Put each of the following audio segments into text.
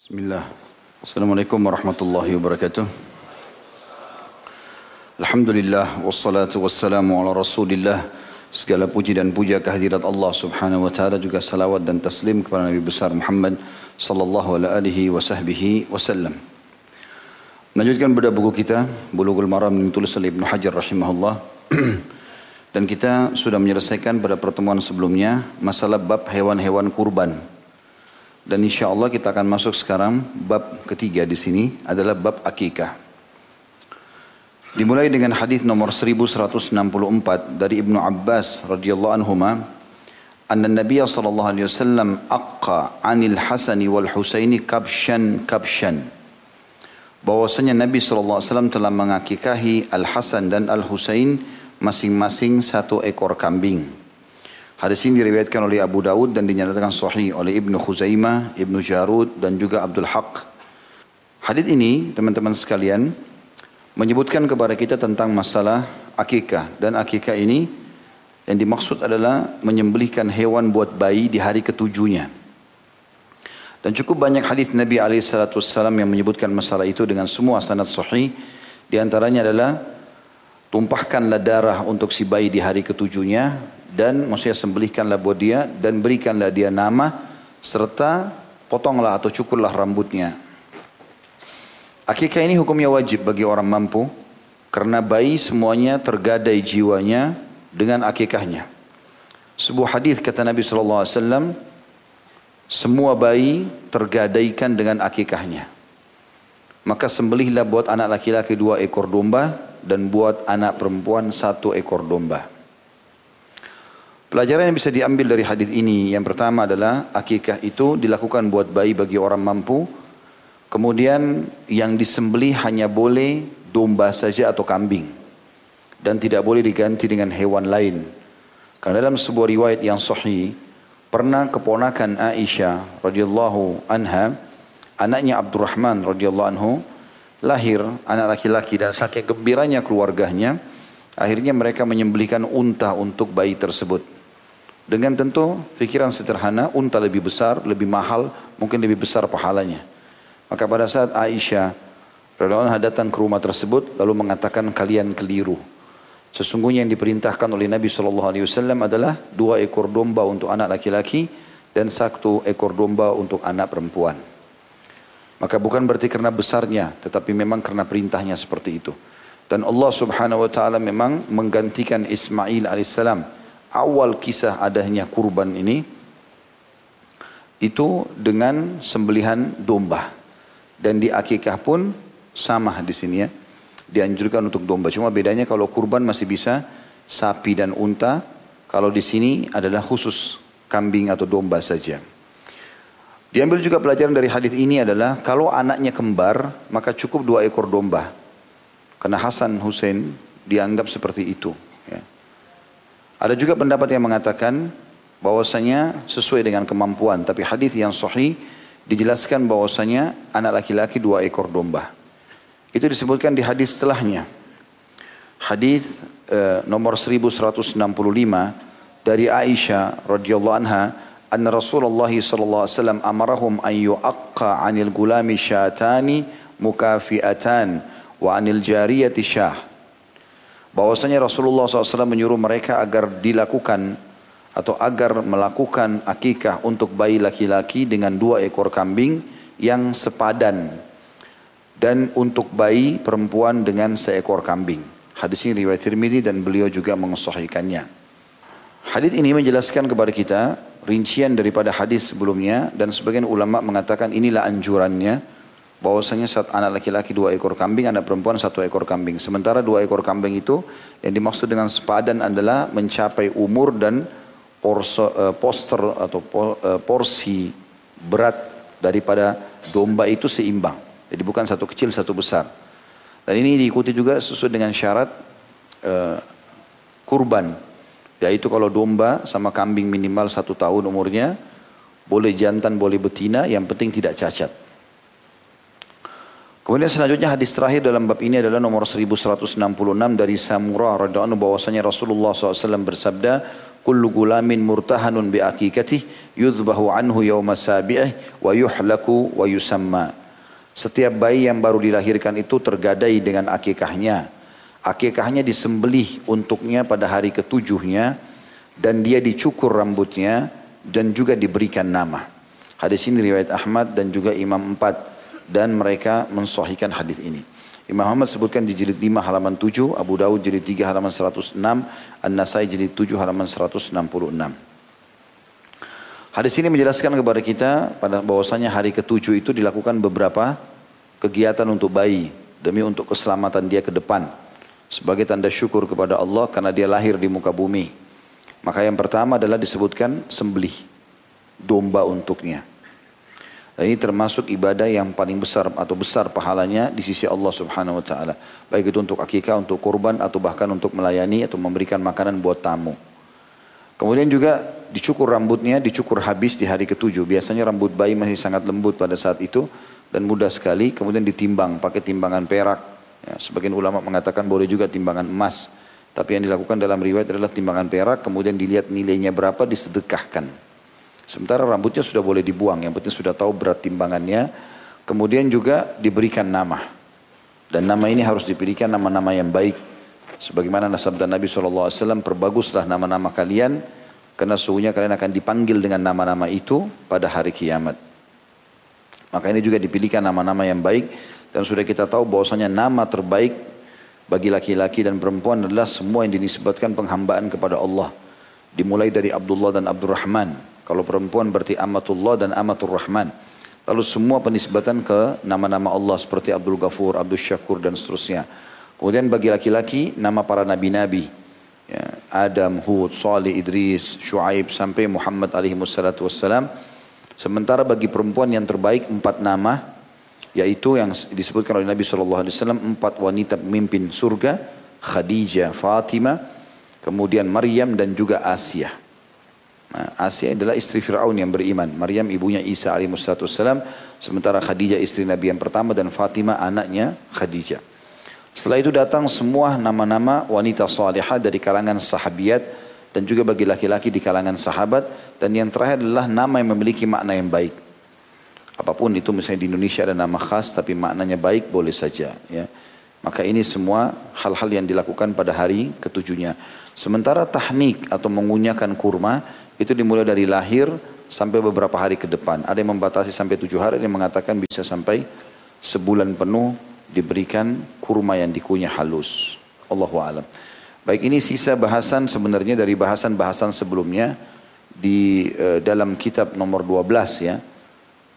Bismillah. Assalamualaikum warahmatullahi wabarakatuh. Alhamdulillah wassalatu wassalamu ala Rasulillah. Segala puji dan puja kehadirat Allah Subhanahu wa taala juga salawat dan taslim kepada Nabi besar Muhammad sallallahu alaihi wasahbihi wasallam. Melanjutkan pada buku kita Bulughul Maram yang ditulis oleh Ibnu Hajar rahimahullah. dan kita sudah menyelesaikan pada pertemuan sebelumnya masalah bab hewan-hewan kurban. Dan insya Allah kita akan masuk sekarang bab ketiga di sini adalah bab akikah. Dimulai dengan hadis nomor 1164 dari Ibnu Abbas radhiyallahu anhuma anna Nabi sallallahu alaihi wasallam aqqa 'anil Hasani wal Husaini kabshan kabshan bahwasanya Nabi sallallahu alaihi wasallam telah mengakikahi Al Hasan dan Al Husain masing-masing satu ekor kambing. Hadis ini diriwayatkan oleh Abu Dawud dan dinyatakan sahih oleh Ibnu Khuzaimah, Ibnu Jarud dan juga Abdul Haq. Hadis ini teman-teman sekalian menyebutkan kepada kita tentang masalah akikah dan akikah ini yang dimaksud adalah menyembelihkan hewan buat bayi di hari ketujuhnya. Dan cukup banyak hadis Nabi SAW yang menyebutkan masalah itu dengan semua sanad sahih. Di antaranya adalah tumpahkanlah darah untuk si bayi di hari ketujuhnya dan maksudnya sembelihkanlah buat dia dan berikanlah dia nama serta potonglah atau cukurlah rambutnya. Akikah ini hukumnya wajib bagi orang mampu karena bayi semuanya tergadai jiwanya dengan akikahnya. Sebuah hadis kata Nabi sallallahu alaihi wasallam semua bayi tergadaikan dengan akikahnya. Maka sembelihlah buat anak laki-laki dua ekor domba dan buat anak perempuan satu ekor domba. Pelajaran yang bisa diambil dari hadis ini yang pertama adalah akikah itu dilakukan buat bayi bagi orang mampu. Kemudian yang disembelih hanya boleh domba saja atau kambing dan tidak boleh diganti dengan hewan lain. Karena dalam sebuah riwayat yang sahih pernah keponakan Aisyah radhiyallahu anha anaknya Abdurrahman radhiyallahu anhu lahir anak laki-laki dan saking gembiranya keluarganya akhirnya mereka menyembelihkan unta untuk bayi tersebut. Dengan tentu pikiran sederhana, unta lebih besar, lebih mahal, mungkin lebih besar pahalanya. Maka pada saat Aisyah radhiyallahu datang ke rumah tersebut lalu mengatakan kalian keliru. Sesungguhnya yang diperintahkan oleh Nabi SAW adalah dua ekor domba untuk anak laki-laki dan satu ekor domba untuk anak perempuan. Maka bukan berarti karena besarnya, tetapi memang karena perintahnya seperti itu. Dan Allah Subhanahu wa taala memang menggantikan Ismail alaihissalam awal kisah adanya kurban ini itu dengan sembelihan domba. Dan di akikah pun sama di sini ya. Dianjurkan untuk domba. Cuma bedanya kalau kurban masih bisa sapi dan unta kalau di sini adalah khusus kambing atau domba saja. Diambil juga pelajaran dari hadis ini adalah kalau anaknya kembar maka cukup dua ekor domba. Karena Hasan Hussein dianggap seperti itu ada juga pendapat yang mengatakan bahwasanya sesuai dengan kemampuan, tapi hadis yang sahih dijelaskan bahwasanya anak laki-laki dua ekor domba. Itu disebutkan di hadis setelahnya. Hadis eh, nomor 1165 dari Aisyah radhiyallahu anha, anna Rasulullah sallallahu alaihi wasallam amarahum an yu'aqqa 'anil gulami syatani mukafi'atan wa 'anil jariyati syah bahwasanya Rasulullah SAW menyuruh mereka agar dilakukan atau agar melakukan akikah untuk bayi laki-laki dengan dua ekor kambing yang sepadan dan untuk bayi perempuan dengan seekor kambing. Hadis ini riwayat Tirmidzi dan beliau juga mensahihkannya. Hadis ini menjelaskan kepada kita rincian daripada hadis sebelumnya dan sebagian ulama mengatakan inilah anjurannya bahwasanya saat anak laki-laki dua ekor kambing, anak perempuan satu ekor kambing. Sementara dua ekor kambing itu yang dimaksud dengan sepadan adalah mencapai umur dan porso, uh, poster atau uh, porsi berat daripada domba itu seimbang. Jadi bukan satu kecil satu besar. Dan ini diikuti juga sesuai dengan syarat uh, kurban. Yaitu kalau domba sama kambing minimal satu tahun umurnya, boleh jantan, boleh betina, yang penting tidak cacat. Kemudian selanjutnya hadis terakhir dalam bab ini adalah nomor 1166 dari Samurah radhiyallahu bahwasanya Rasulullah SAW bersabda, kullu gulamin murtahanun bi akikatih yudhbahu anhu yawma sabi'ih wa yuhlaku wa yusamma. Setiap bayi yang baru dilahirkan itu tergadai dengan akikahnya. Akikahnya disembelih untuknya pada hari ketujuhnya dan dia dicukur rambutnya dan juga diberikan nama. Hadis ini riwayat Ahmad dan juga Imam Empat dan mereka mensohikan hadis ini. Imam Ahmad sebutkan di jilid 5 halaman 7, Abu Dawud jilid 3 halaman 106, An-Nasai jilid 7 halaman 166. Hadis ini menjelaskan kepada kita pada bahwasanya hari ketujuh itu dilakukan beberapa kegiatan untuk bayi demi untuk keselamatan dia ke depan sebagai tanda syukur kepada Allah karena dia lahir di muka bumi. Maka yang pertama adalah disebutkan sembelih domba untuknya. Ini termasuk ibadah yang paling besar atau besar pahalanya di sisi Allah Subhanahu wa taala. Baik itu untuk akikah, untuk kurban atau bahkan untuk melayani atau memberikan makanan buat tamu. Kemudian juga dicukur rambutnya, dicukur habis di hari ketujuh. Biasanya rambut bayi masih sangat lembut pada saat itu dan mudah sekali. Kemudian ditimbang pakai timbangan perak. Ya, sebagian ulama mengatakan boleh juga timbangan emas. Tapi yang dilakukan dalam riwayat adalah timbangan perak, kemudian dilihat nilainya berapa disedekahkan. Sementara rambutnya sudah boleh dibuang, yang penting sudah tahu berat timbangannya. Kemudian juga diberikan nama. Dan nama ini harus dipilihkan nama-nama yang baik. Sebagaimana nasabda Nabi SAW, perbaguslah nama-nama kalian, karena sungguhnya kalian akan dipanggil dengan nama-nama itu pada hari kiamat. Maka ini juga dipilihkan nama-nama yang baik, dan sudah kita tahu bahwasanya nama terbaik bagi laki-laki dan perempuan adalah semua yang dinisbatkan penghambaan kepada Allah. Dimulai dari Abdullah dan Abdurrahman, kalau perempuan berarti amatullah dan amatur rahman. Lalu semua penisbatan ke nama-nama Allah seperti Abdul Ghafur, Abdul Syakur dan seterusnya. Kemudian bagi laki-laki nama para nabi-nabi. Ya, Adam, Hud, Salih, Idris, Shu'aib sampai Muhammad alaihi wassalatu wassalam. Sementara bagi perempuan yang terbaik empat nama yaitu yang disebutkan oleh Nabi SAW empat wanita pemimpin surga Khadijah, Fatimah, kemudian Maryam dan juga Asia. Nah, Asia adalah istri Fir'aun yang beriman. Maryam ibunya Isa alaihissalam. Sementara Khadijah istri Nabi yang pertama dan Fatimah anaknya Khadijah. Setelah itu datang semua nama-nama wanita salihah dari kalangan sahabiat dan juga bagi laki-laki di kalangan sahabat. Dan yang terakhir adalah nama yang memiliki makna yang baik. Apa pun itu misalnya di Indonesia ada nama khas tapi maknanya baik boleh saja. Ya. Maka ini semua hal-hal yang dilakukan pada hari ketujuhnya. Sementara tahnik atau mengunyahkan kurma itu dimulai dari lahir sampai beberapa hari ke depan. Ada yang membatasi sampai tujuh hari, ada yang mengatakan bisa sampai sebulan penuh diberikan kurma yang dikunyah halus. Allahu alam. Baik ini sisa bahasan sebenarnya dari bahasan-bahasan sebelumnya di uh, dalam kitab nomor 12 ya.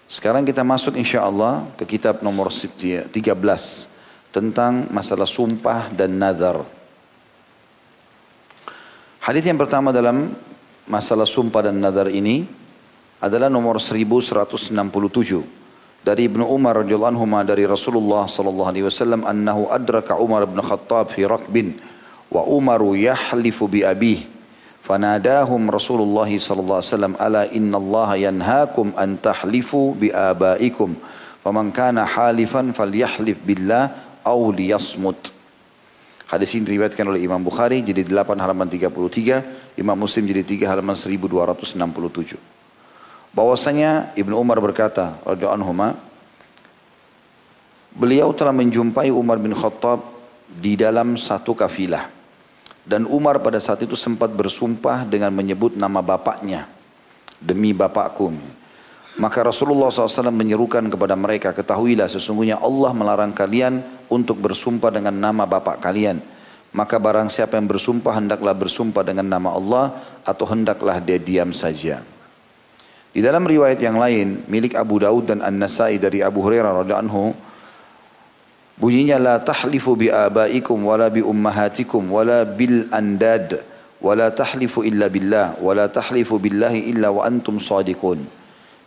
Sekarang kita masuk insya Allah ke kitab nomor 13 tentang masalah sumpah dan nazar. Hadis yang pertama dalam masalah sumpah dan nadar ini adalah nomor 1167 dari Ibnu Umar radhiyallahu anhu dari Rasulullah sallallahu alaihi wasallam annahu adraka Umar bin Khattab fi rakbin wa Umaru yahlifu bi abih fanadahum Rasulullah sallallahu alaihi wasallam ala inna Allah yanhaakum an tahlifu bi abaikum faman kana halifan falyahlif billah aw liyasmut Hadis ini diriwayatkan oleh Imam Bukhari jadi 8 halaman 33, Imam Muslim jadi 3 halaman 1267. Bahwasanya Ibnu Umar berkata radhiyallahu anhu beliau telah menjumpai Umar bin Khattab di dalam satu kafilah. Dan Umar pada saat itu sempat bersumpah dengan menyebut nama bapaknya. Demi bapakku. Maka Rasulullah SAW menyerukan kepada mereka, ketahuilah sesungguhnya Allah melarang kalian untuk bersumpah dengan nama bapak kalian. Maka barang siapa yang bersumpah hendaklah bersumpah dengan nama Allah atau hendaklah dia diam saja. Di dalam riwayat yang lain milik Abu Daud dan An-Nasai dari Abu Hurairah radhiyallahu anhu bunyinya la tahlifu bi abaikum wala bi ummahatikum wala bil andad wala tahlifu illa billah wala tahlifu billahi illa wa antum sadiqun.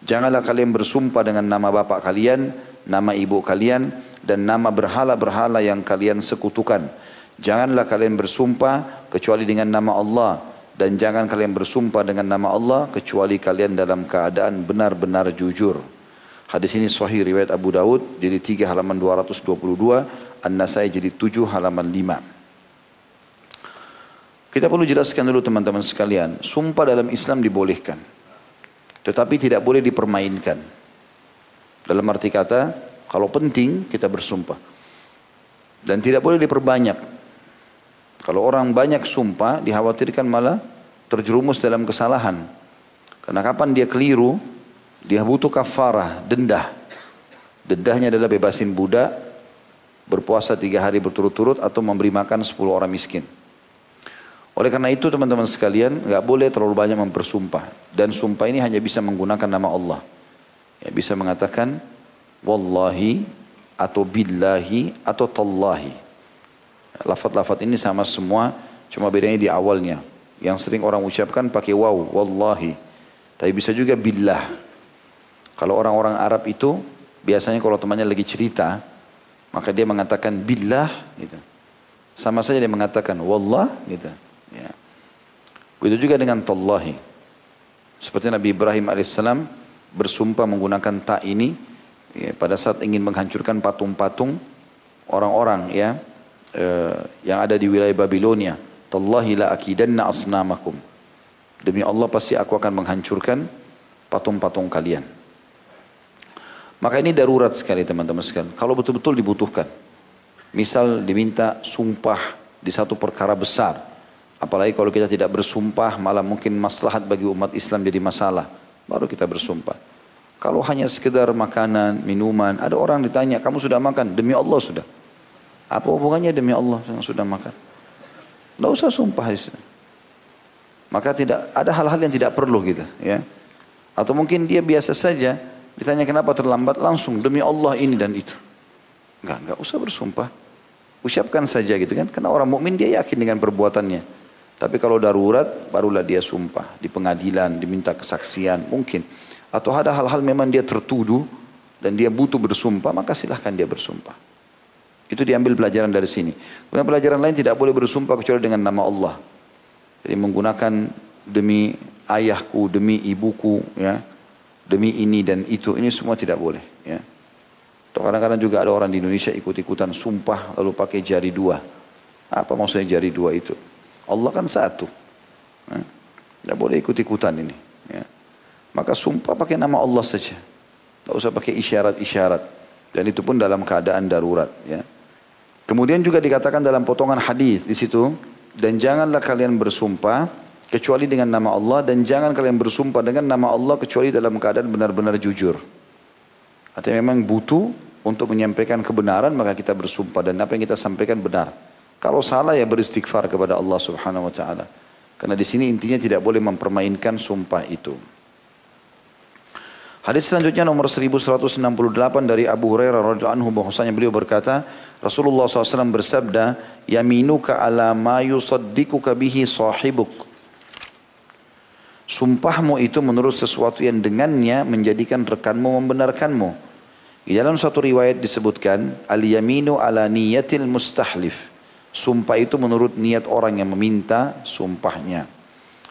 Janganlah kalian bersumpah dengan nama bapak kalian, nama ibu kalian, dan nama berhala-berhala yang kalian sekutukan. Janganlah kalian bersumpah kecuali dengan nama Allah. Dan jangan kalian bersumpah dengan nama Allah kecuali kalian dalam keadaan benar-benar jujur. Hadis ini sahih riwayat Abu Daud jadi 3 halaman 222, An-Nasai jadi 7 halaman 5. Kita perlu jelaskan dulu teman-teman sekalian, sumpah dalam Islam dibolehkan. Tetapi tidak boleh dipermainkan. Dalam arti kata, kalau penting kita bersumpah. Dan tidak boleh diperbanyak. Kalau orang banyak sumpah, dikhawatirkan malah terjerumus dalam kesalahan. Karena kapan dia keliru, dia butuh kafarah, dendah. Dendahnya adalah bebasin budak, berpuasa tiga hari berturut-turut atau memberi makan sepuluh orang miskin. Oleh karena itu teman-teman sekalian nggak boleh terlalu banyak mempersumpah dan sumpah ini hanya bisa menggunakan nama Allah. Ya, bisa mengatakan wallahi atau billahi atau tallahi. Lafat-lafat ini sama semua cuma bedanya di awalnya. Yang sering orang ucapkan pakai waw wallahi. Tapi bisa juga billah. Kalau orang-orang Arab itu biasanya kalau temannya lagi cerita maka dia mengatakan billah gitu. Sama saja dia mengatakan wallah gitu. Ya. Begitu juga dengan tallahi. Seperti Nabi Ibrahim alaihissalam bersumpah menggunakan ta ini ya, pada saat ingin menghancurkan patung-patung orang-orang ya eh, yang ada di wilayah Babilonia. Tallahi la akidanna asnamakum. Demi Allah pasti aku akan menghancurkan patung-patung kalian. Maka ini darurat sekali teman-teman sekalian. Kalau betul-betul dibutuhkan. Misal diminta sumpah di satu perkara besar Apalagi kalau kita tidak bersumpah malah mungkin maslahat bagi umat Islam jadi masalah. Baru kita bersumpah. Kalau hanya sekedar makanan, minuman, ada orang ditanya, kamu sudah makan? Demi Allah sudah. Apa hubungannya demi Allah yang sudah makan? Tidak usah sumpah di. Maka tidak ada hal-hal yang tidak perlu gitu, ya. Atau mungkin dia biasa saja ditanya kenapa terlambat langsung demi Allah ini dan itu. Enggak, enggak usah bersumpah. Ucapkan saja gitu kan. Karena orang mukmin dia yakin dengan perbuatannya. Tapi kalau darurat barulah dia sumpah di pengadilan, diminta kesaksian mungkin. Atau ada hal-hal memang dia tertuduh dan dia butuh bersumpah, maka silahkan dia bersumpah. Itu diambil pelajaran dari sini. Kemudian pelajaran lain tidak boleh bersumpah kecuali dengan nama Allah. Jadi menggunakan demi ayahku, demi ibuku, ya, demi ini dan itu, ini semua tidak boleh. Ya. Kadang-kadang juga ada orang di Indonesia ikut-ikutan sumpah lalu pakai jari dua. Apa maksudnya jari dua itu? Allah kan satu. Ya. Tidak boleh ikut-ikutan ini. Ya. Maka sumpah pakai nama Allah saja. Tidak usah pakai isyarat-isyarat. Dan itu pun dalam keadaan darurat. Ya. Kemudian juga dikatakan dalam potongan hadis di situ. Dan janganlah kalian bersumpah kecuali dengan nama Allah. Dan jangan kalian bersumpah dengan nama Allah kecuali dalam keadaan benar-benar jujur. Artinya memang butuh untuk menyampaikan kebenaran maka kita bersumpah. Dan apa yang kita sampaikan benar. Kalau salah ya beristighfar kepada Allah Subhanahu wa taala. Karena di sini intinya tidak boleh mempermainkan sumpah itu. Hadis selanjutnya nomor 1168 dari Abu Hurairah radhiyallahu anhu bahwasanya beliau berkata, Rasulullah SAW bersabda, "Yaminuka ala ma yusaddiquka bihi sahibuk." Sumpahmu itu menurut sesuatu yang dengannya menjadikan rekanmu membenarkanmu. Di dalam suatu riwayat disebutkan, "Al-yaminu ala niyatil mustahlif." Sumpah itu menurut niat orang yang meminta sumpahnya.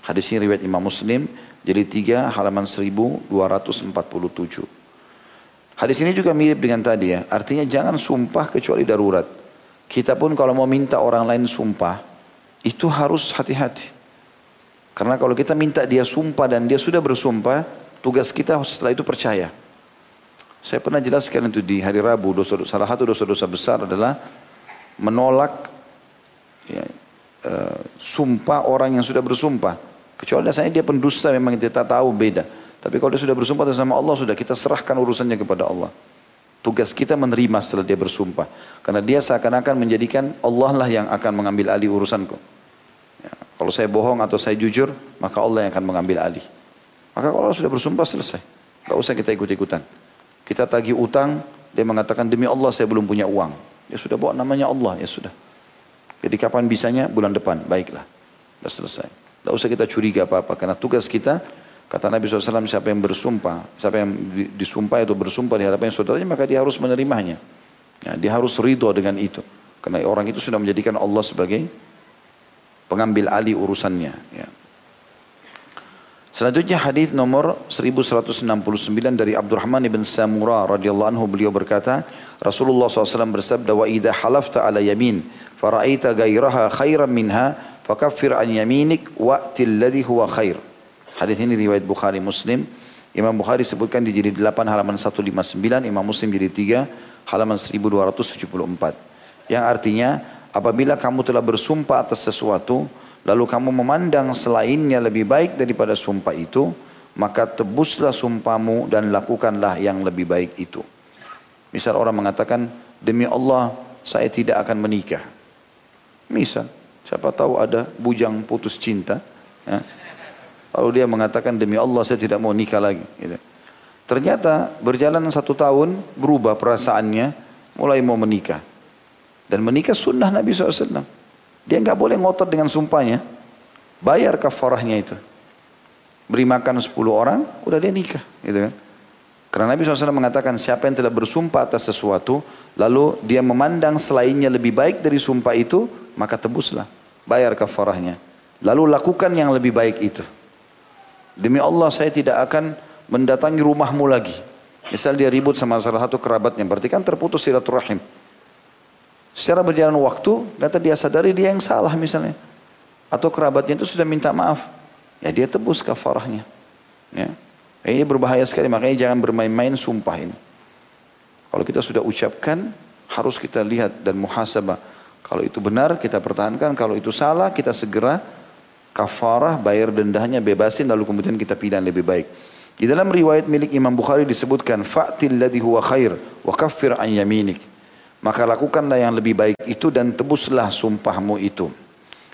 Hadis ini riwayat Imam Muslim, jadi 3 halaman 1247. Hadis ini juga mirip dengan tadi ya. Artinya jangan sumpah kecuali darurat. Kita pun kalau mau minta orang lain sumpah, itu harus hati-hati. Karena kalau kita minta dia sumpah dan dia sudah bersumpah, tugas kita setelah itu percaya. Saya pernah jelaskan itu di hari Rabu, dosa, salah satu dosa-dosa besar adalah menolak ya, uh, sumpah orang yang sudah bersumpah. Kecuali saya dia pendusta memang kita tahu beda. Tapi kalau dia sudah bersumpah sama Allah sudah kita serahkan urusannya kepada Allah. Tugas kita menerima setelah dia bersumpah. Karena dia seakan-akan menjadikan Allah lah yang akan mengambil alih urusanku. Ya, kalau saya bohong atau saya jujur, maka Allah yang akan mengambil alih. Maka kalau sudah bersumpah selesai. Gak usah kita ikut-ikutan. Kita tagih utang, dia mengatakan demi Allah saya belum punya uang. Ya sudah bawa namanya Allah, ya sudah. Jadi kapan bisanya? Bulan depan. Baiklah. Sudah selesai. Tidak usah kita curiga apa-apa. Karena tugas kita, kata Nabi SAW, siapa yang bersumpah, siapa yang disumpah atau bersumpah di hadapan saudaranya, maka dia harus menerimanya. Ya, dia harus ridho dengan itu. Karena orang itu sudah menjadikan Allah sebagai pengambil alih urusannya. Ya. Selanjutnya hadis nomor 1169 dari Abdurrahman ibn Samura radhiyallahu anhu beliau berkata, Rasulullah SAW bersabda, "Wa halafta ala yamin, fara'ita ghairaha khairan minha, fakaffir an yaminik wa'til ladhi huwa khair. Hadis ini riwayat Bukhari Muslim. Imam Bukhari sebutkan di jilid 8 halaman 159, Imam Muslim jilid 3 halaman 1274. Yang artinya apabila kamu telah bersumpah atas sesuatu lalu kamu memandang selainnya lebih baik daripada sumpah itu, maka tebuslah sumpahmu dan lakukanlah yang lebih baik itu. Misal orang mengatakan, demi Allah saya tidak akan menikah. Misal, siapa tahu ada bujang putus cinta. Ya. Lalu dia mengatakan, demi Allah saya tidak mau nikah lagi. Gitu. Ternyata berjalan satu tahun, berubah perasaannya, mulai mau menikah. Dan menikah sunnah Nabi SAW. Dia nggak boleh ngotot dengan sumpahnya. Bayar kafarahnya itu beri makan 10 orang, udah dia nikah. Gitu kan. Karena Nabi SAW mengatakan siapa yang telah bersumpah atas sesuatu, lalu dia memandang selainnya lebih baik dari sumpah itu, maka tebuslah, bayar kafarahnya. Lalu lakukan yang lebih baik itu. Demi Allah saya tidak akan mendatangi rumahmu lagi. Misal dia ribut sama salah satu kerabatnya, berarti kan terputus silaturahim. Secara berjalan waktu, kata dia sadari dia yang salah misalnya. Atau kerabatnya itu sudah minta maaf ya dia tebus kafarahnya. Ya. Ini berbahaya sekali, makanya jangan bermain-main sumpah ini. Kalau kita sudah ucapkan, harus kita lihat dan muhasabah. Kalau itu benar, kita pertahankan. Kalau itu salah, kita segera kafarah, bayar dendahnya, bebasin, lalu kemudian kita pilihan lebih baik. Di dalam riwayat milik Imam Bukhari disebutkan, Fa'til ladhi huwa khair, wa kaffir an yaminik. Maka lakukanlah yang lebih baik itu dan tebuslah sumpahmu itu.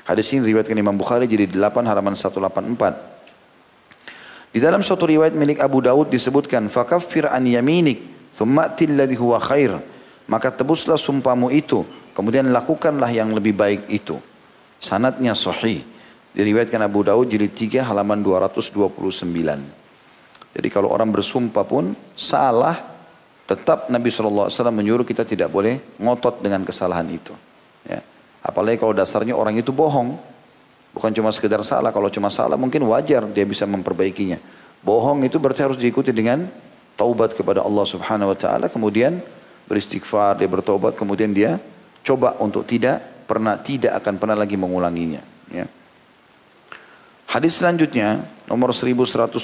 Hadis ini riwayatkan Imam Bukhari jadi 8 halaman 184. Di dalam suatu riwayat milik Abu Daud disebutkan fakaffir an yaminik thumma ladhi huwa khair. Maka tebuslah sumpahmu itu, kemudian lakukanlah yang lebih baik itu. Sanatnya sahih. Diriwayatkan Abu Daud jilid 3 halaman 229. Jadi kalau orang bersumpah pun salah, tetap Nabi SAW menyuruh kita tidak boleh ngotot dengan kesalahan itu. Ya. Apalagi kalau dasarnya orang itu bohong. Bukan cuma sekedar salah. Kalau cuma salah mungkin wajar dia bisa memperbaikinya. Bohong itu berarti harus diikuti dengan taubat kepada Allah subhanahu wa ta'ala. Kemudian beristighfar, dia bertobat. Kemudian dia coba untuk tidak pernah tidak akan pernah lagi mengulanginya. Ya. Hadis selanjutnya nomor 1170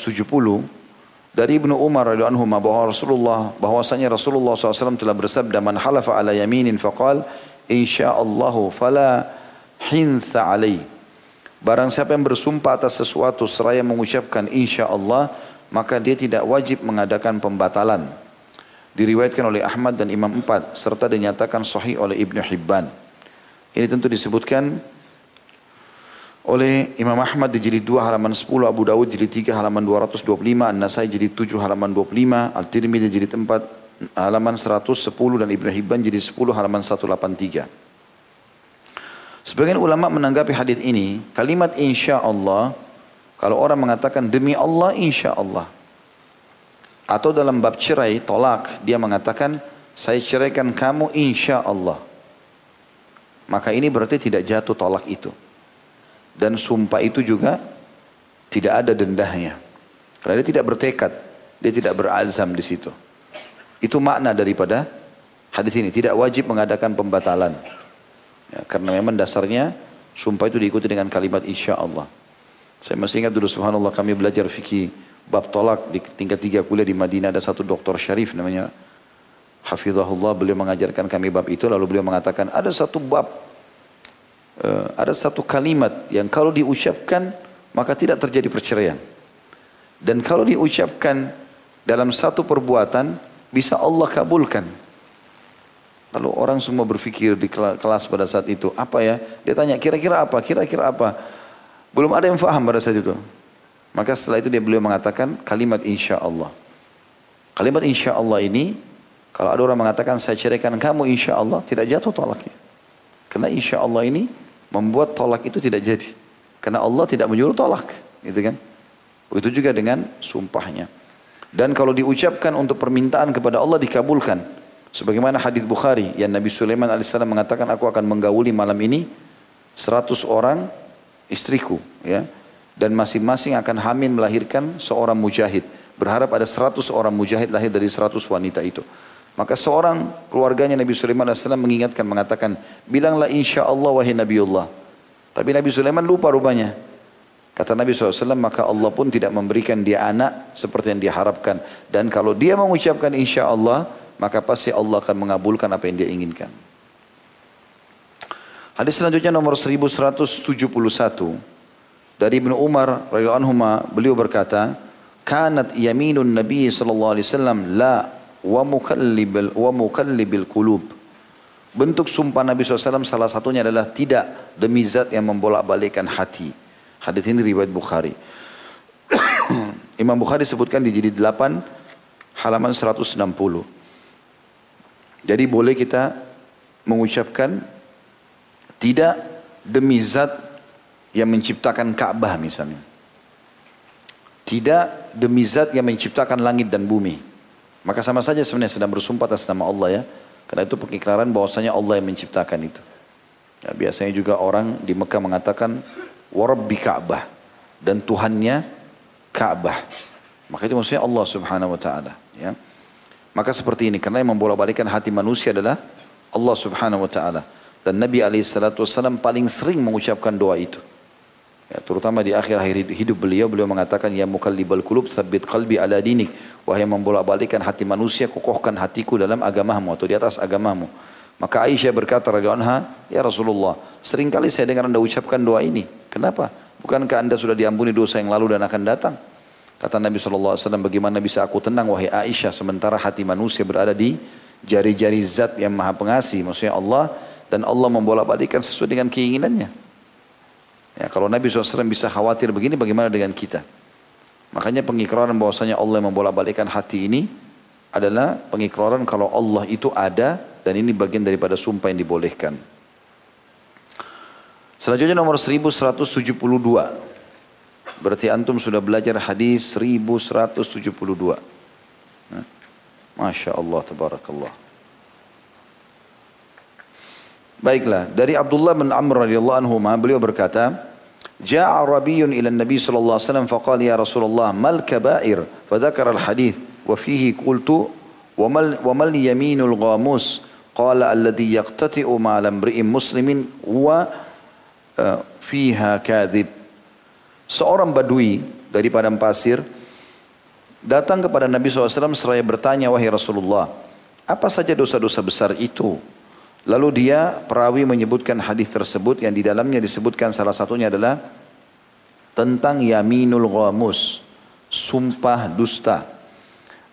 dari Ibnu Umar radhiyallahu anhu bahwa Rasulullah bahwasanya Rasulullah SAW telah bersabda man halafa ala yaminin faqal insyaallahu fala hintha alaih. Barang siapa yang bersumpah atas sesuatu seraya mengucapkan insyaallah maka dia tidak wajib mengadakan pembatalan. Diriwayatkan oleh Ahmad dan Imam Empat serta dinyatakan sahih oleh Ibnu Hibban. Ini tentu disebutkan oleh Imam Ahmad di jilid 2 halaman 10, Abu Dawud jilid 3 halaman 225, An-Nasai jilid 7 halaman 25, Al-Tirmidzi jilid 4 halaman 110 dan Ibnu Hibban jadi 10 halaman 183. Sebagian ulama menanggapi hadis ini, kalimat insya Allah, kalau orang mengatakan demi Allah insya Allah. Atau dalam bab cerai, tolak, dia mengatakan saya ceraikan kamu insya Allah. Maka ini berarti tidak jatuh tolak itu. Dan sumpah itu juga tidak ada dendahnya. Karena dia tidak bertekad, dia tidak berazam di situ. Itu makna daripada hadis ini. Tidak wajib mengadakan pembatalan. Ya, karena memang dasarnya sumpah itu diikuti dengan kalimat insya Allah. Saya masih ingat dulu subhanallah kami belajar fikih bab tolak di tingkat tiga kuliah di Madinah ada satu dokter syarif namanya Hafizahullah beliau mengajarkan kami bab itu lalu beliau mengatakan ada satu bab uh, ada satu kalimat yang kalau diucapkan maka tidak terjadi perceraian dan kalau diucapkan dalam satu perbuatan bisa Allah kabulkan. Lalu orang semua berpikir di kelas pada saat itu, apa ya? Dia tanya, kira-kira apa? Kira-kira apa? Belum ada yang faham pada saat itu. Maka setelah itu dia beliau mengatakan kalimat insya Allah. Kalimat insya Allah ini, kalau ada orang mengatakan saya ceraikan kamu insya Allah, tidak jatuh tolaknya. Karena insya Allah ini membuat tolak itu tidak jadi. Karena Allah tidak menyuruh tolak. Gitu kan? Begitu juga dengan sumpahnya. Dan kalau diucapkan untuk permintaan kepada Allah dikabulkan. Sebagaimana hadis Bukhari yang Nabi Sulaiman AS mengatakan aku akan menggauli malam ini 100 orang istriku ya dan masing-masing akan hamil melahirkan seorang mujahid berharap ada 100 orang mujahid lahir dari 100 wanita itu maka seorang keluarganya Nabi Sulaiman AS mengingatkan mengatakan bilanglah insya Allah wahai Nabiullah Tapi Nabi Sulaiman lupa rupanya. Kata Nabi SAW, maka Allah pun tidak memberikan dia anak seperti yang diharapkan. Dan kalau dia mengucapkan insya Allah, maka pasti Allah akan mengabulkan apa yang dia inginkan. Hadis selanjutnya nomor 1171 dari Ibnu Umar radhiyallahu anhu beliau berkata, "Kanat yaminun Nabi sallallahu alaihi wasallam la wa mukallibil wa mukallibil qulub." Bentuk sumpah Nabi SAW salah satunya adalah tidak demi zat yang membolak-balikkan hati. Hadis ini riwayat Bukhari. Imam Bukhari sebutkan di jilid 8 halaman 160. Jadi boleh kita mengucapkan tidak demi zat yang menciptakan Ka'bah misalnya. Tidak demi zat yang menciptakan langit dan bumi. Maka sama saja sebenarnya sedang bersumpah atas nama Allah ya. Karena itu pengikraran bahwasanya Allah yang menciptakan itu. Ya, biasanya juga orang di Mekah mengatakan warabbi Ka'bah dan Tuhannya Ka'bah. Maka itu maksudnya Allah Subhanahu wa taala, ya. Maka seperti ini karena yang membolak-balikkan hati manusia adalah Allah Subhanahu wa taala. Dan Nabi SAW paling sering mengucapkan doa itu. Ya, terutama di akhir-akhir hidup beliau, beliau mengatakan, Ya mukallibal kulub, sabit qalbi ala dinik. Wahai membolak-balikkan hati manusia, kokohkan hatiku dalam agamamu atau di atas agamamu. Maka Aisyah berkata anha, "Ya Rasulullah, sering kali saya dengar Anda ucapkan doa ini. Kenapa? Bukankah Anda sudah diampuni dosa yang lalu dan akan datang?" Kata Nabi SAW, bagaimana bisa aku tenang wahai Aisyah sementara hati manusia berada di jari-jari zat yang maha pengasih. Maksudnya Allah dan Allah membolak-balikkan sesuai dengan keinginannya. Ya, kalau Nabi SAW bisa khawatir begini, bagaimana dengan kita? Makanya pengikraran bahwasanya Allah yang membolak-balikkan hati ini adalah pengikraran kalau Allah itu ada dan ini bagian daripada sumpah yang dibolehkan. Selanjutnya nomor 1172. Berarti antum sudah belajar hadis 1172. Masya Allah, tabarakallah. Baiklah, dari Abdullah bin Amr radhiyallahu anhu beliau berkata, Ja'a Rabiyyun ila Nabi sallallahu alaihi wasallam faqala ya Rasulullah mal kabair fadzakara al hadith wa fihi qultu wa mal wa mal yaminul ghamus Qala alladhi yaqtati'u ma'ala imri'in muslimin wa uh, fiha kadhib. Seorang badui dari padang pasir datang kepada Nabi SAW seraya bertanya, wahai Rasulullah, apa saja dosa-dosa besar itu? Lalu dia perawi menyebutkan hadis tersebut yang di dalamnya disebutkan salah satunya adalah tentang yaminul ghamus, sumpah dusta.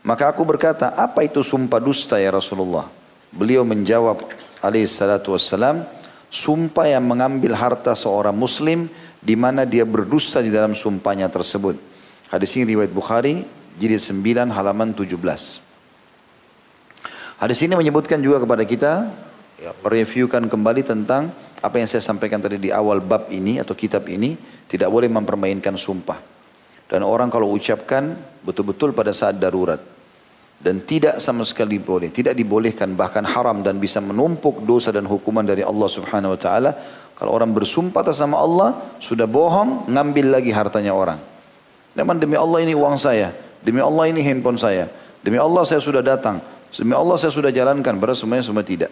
Maka aku berkata, apa itu sumpah dusta ya Rasulullah? Beliau menjawab alaihi salatu wassalam, sumpah yang mengambil harta seorang muslim di mana dia berdusta di dalam sumpahnya tersebut. Hadis ini riwayat Bukhari, jilid 9 halaman 17. Hadis ini menyebutkan juga kepada kita ya, mereviewkan kembali tentang apa yang saya sampaikan tadi di awal bab ini atau kitab ini tidak boleh mempermainkan sumpah. Dan orang kalau ucapkan betul-betul pada saat darurat dan tidak sama sekali boleh, tidak dibolehkan bahkan haram dan bisa menumpuk dosa dan hukuman dari Allah Subhanahu wa taala. Kalau orang bersumpah atas nama Allah, sudah bohong, ngambil lagi hartanya orang. Memang demi Allah ini uang saya, demi Allah ini handphone saya, demi Allah saya sudah datang, demi Allah saya sudah jalankan, berarti semuanya semua tidak.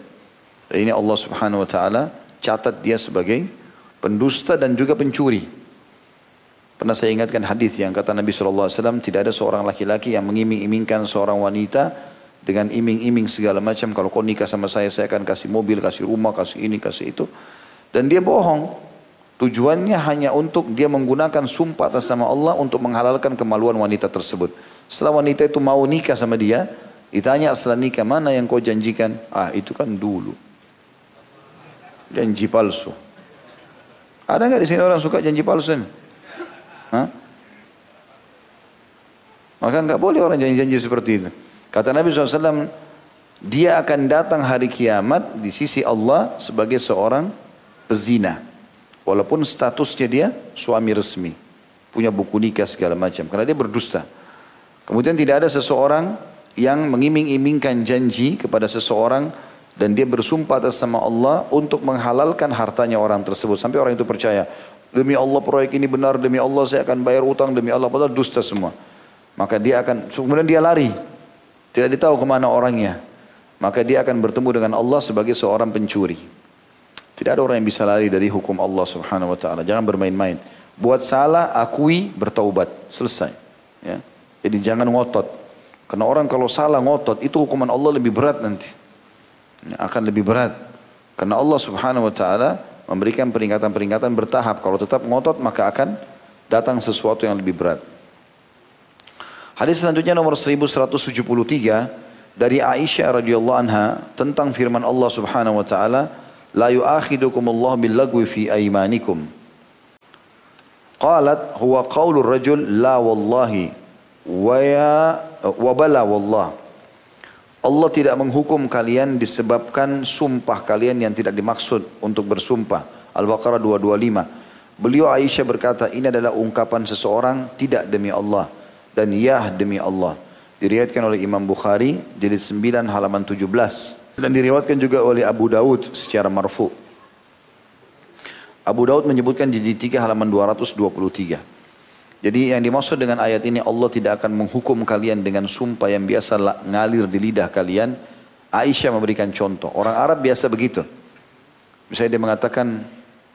Dan ini Allah Subhanahu wa taala catat dia sebagai pendusta dan juga pencuri. Pernah saya ingatkan hadis yang kata Nabi SAW, tidak ada seorang laki-laki yang mengiming-imingkan seorang wanita dengan iming-iming segala macam. Kalau kau nikah sama saya, saya akan kasih mobil, kasih rumah, kasih ini, kasih itu. Dan dia bohong. Tujuannya hanya untuk dia menggunakan sumpah atas nama Allah untuk menghalalkan kemaluan wanita tersebut. Setelah wanita itu mau nikah sama dia, ditanya setelah nikah mana yang kau janjikan? Ah itu kan dulu. Janji palsu. Ada nggak di sini orang suka janji palsu? Ini? Hah? Maka nggak boleh orang janji-janji seperti itu. Kata Nabi SAW, dia akan datang hari kiamat di sisi Allah sebagai seorang pezina. Walaupun statusnya dia suami resmi. Punya buku nikah segala macam. Karena dia berdusta. Kemudian tidak ada seseorang yang mengiming-imingkan janji kepada seseorang dan dia bersumpah atas nama Allah untuk menghalalkan hartanya orang tersebut sampai orang itu percaya Demi Allah proyek ini benar, demi Allah saya akan bayar utang, demi Allah padahal dusta semua. Maka dia akan, kemudian dia lari. Tidak ditahu ke mana orangnya. Maka dia akan bertemu dengan Allah sebagai seorang pencuri. Tidak ada orang yang bisa lari dari hukum Allah subhanahu wa ta'ala. Jangan bermain-main. Buat salah, akui, bertaubat. Selesai. Ya. Jadi jangan ngotot. Karena orang kalau salah ngotot, itu hukuman Allah lebih berat nanti. Akan lebih berat. Karena Allah subhanahu wa ta'ala memberikan peringatan-peringatan bertahap. Kalau tetap ngotot, maka akan datang sesuatu yang lebih berat. Hadis selanjutnya nomor 1173 dari Aisyah radhiyallahu anha tentang firman Allah Subhanahu wa taala, "La yu'akhidukum Allah bil lagwi fi aymanikum." Qalat huwa qaulur rajul la wallahi wa ya wa bala wallah. Allah tidak menghukum kalian disebabkan sumpah kalian yang tidak dimaksud untuk bersumpah. Al-Baqarah 225. Beliau Aisyah berkata, ini adalah ungkapan seseorang tidak demi Allah dan ya demi Allah. Diriwayatkan oleh Imam Bukhari jilid 9 halaman 17 dan diriwayatkan juga oleh Abu Daud secara marfu. Abu Daud menyebutkan jilid 3 halaman 223. Jadi yang dimaksud dengan ayat ini Allah tidak akan menghukum kalian dengan sumpah yang biasa ngalir di lidah kalian. Aisyah memberikan contoh. Orang Arab biasa begitu. Misalnya dia mengatakan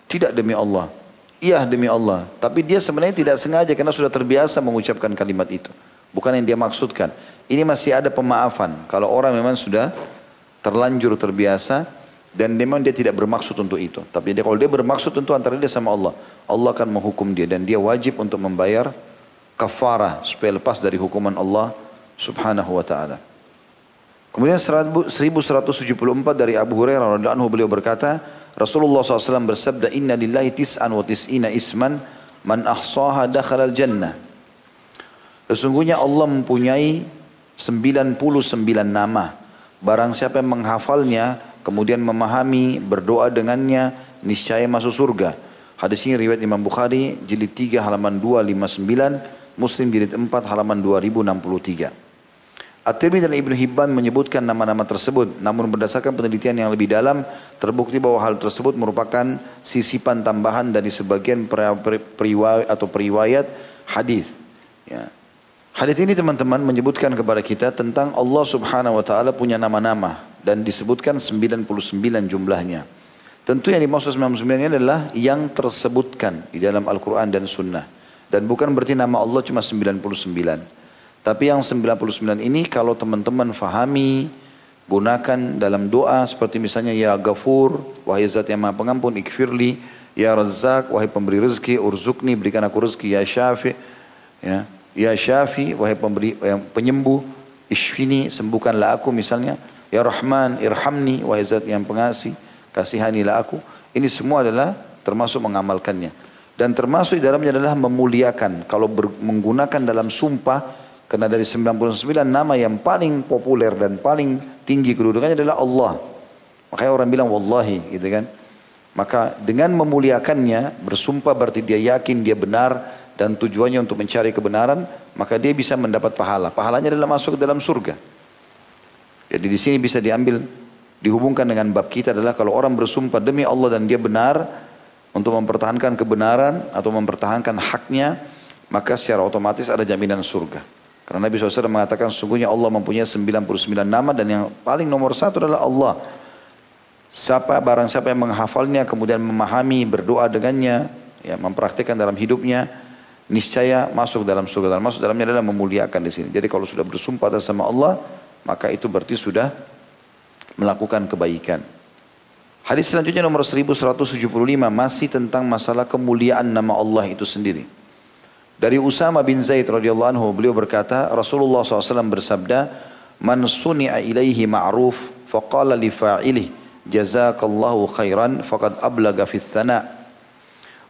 tidak demi Allah. Iya demi Allah. Tapi dia sebenarnya tidak sengaja karena sudah terbiasa mengucapkan kalimat itu. Bukan yang dia maksudkan. Ini masih ada pemaafan. Kalau orang memang sudah terlanjur terbiasa dan memang dia tidak bermaksud untuk itu. Tapi dia, kalau dia bermaksud tentu antara dia sama Allah. Allah akan menghukum dia dan dia wajib untuk membayar kafarah supaya lepas dari hukuman Allah subhanahu wa ta'ala. Kemudian 1174 dari Abu Hurairah radhiyallahu anhu beliau berkata, Rasulullah SAW bersabda, Inna lillahi tis'an wa tis'ina isman, man ahsaha dakhala al-jannah. Sesungguhnya Allah mempunyai 99 nama. Barang siapa yang menghafalnya, kemudian memahami, berdoa dengannya, niscaya masuk surga. Hadis ini riwayat Imam Bukhari, jilid 3 halaman 259, Muslim jilid 4 halaman 2063. At-Tirmidzi dan Ibnu Hibban menyebutkan nama-nama tersebut, namun berdasarkan penelitian yang lebih dalam, terbukti bahwa hal tersebut merupakan sisipan tambahan dari sebagian periwayat atau periwayat hadis. Ya. Hadis ini teman-teman menyebutkan kepada kita tentang Allah Subhanahu wa taala punya nama-nama dan disebutkan 99 jumlahnya. Tentu yang dimaksud 99 ini adalah yang tersebutkan di dalam Al-Quran dan Sunnah. Dan bukan berarti nama Allah cuma 99. Tapi yang 99 ini kalau teman-teman fahami, gunakan dalam doa seperti misalnya ya Ghafur, wahai zat yang maha pengampun, ikfirli, ya Razak, wahai pemberi rezeki, urzukni, berikan aku rezeki, ya Syafi, ya, ya Syafi, wahai pemberi yang penyembuh, ishfini, sembuhkanlah aku misalnya, ya Rahman, irhamni, wahai zat yang pengasih, kasihanilah aku. Ini semua adalah termasuk mengamalkannya. Dan termasuk di dalamnya adalah memuliakan. Kalau menggunakan dalam sumpah, karena dari 99 nama yang paling populer dan paling tinggi kedudukannya adalah Allah. Makanya orang bilang wallahi gitu kan. Maka dengan memuliakannya bersumpah berarti dia yakin dia benar dan tujuannya untuk mencari kebenaran, maka dia bisa mendapat pahala. Pahalanya adalah masuk ke dalam surga. Jadi di sini bisa diambil dihubungkan dengan bab kita adalah kalau orang bersumpah demi Allah dan dia benar untuk mempertahankan kebenaran atau mempertahankan haknya, maka secara otomatis ada jaminan surga. Karena Nabi SAW mengatakan sungguhnya Allah mempunyai 99 nama dan yang paling nomor satu adalah Allah. Siapa barang siapa yang menghafalnya kemudian memahami berdoa dengannya, ya mempraktikkan dalam hidupnya, niscaya masuk dalam surga. Dan masuk dalamnya adalah memuliakan di sini. Jadi kalau sudah bersumpah atas sama Allah, maka itu berarti sudah melakukan kebaikan. Hadis selanjutnya nomor 1175 masih tentang masalah kemuliaan nama Allah itu sendiri. Dari Usama bin Zaid radhiyallahu anhu beliau berkata Rasulullah SAW bersabda Man suni'a ilaihi ma'ruf faqala li fa'ilih jazakallahu khairan faqad ablaga fit thana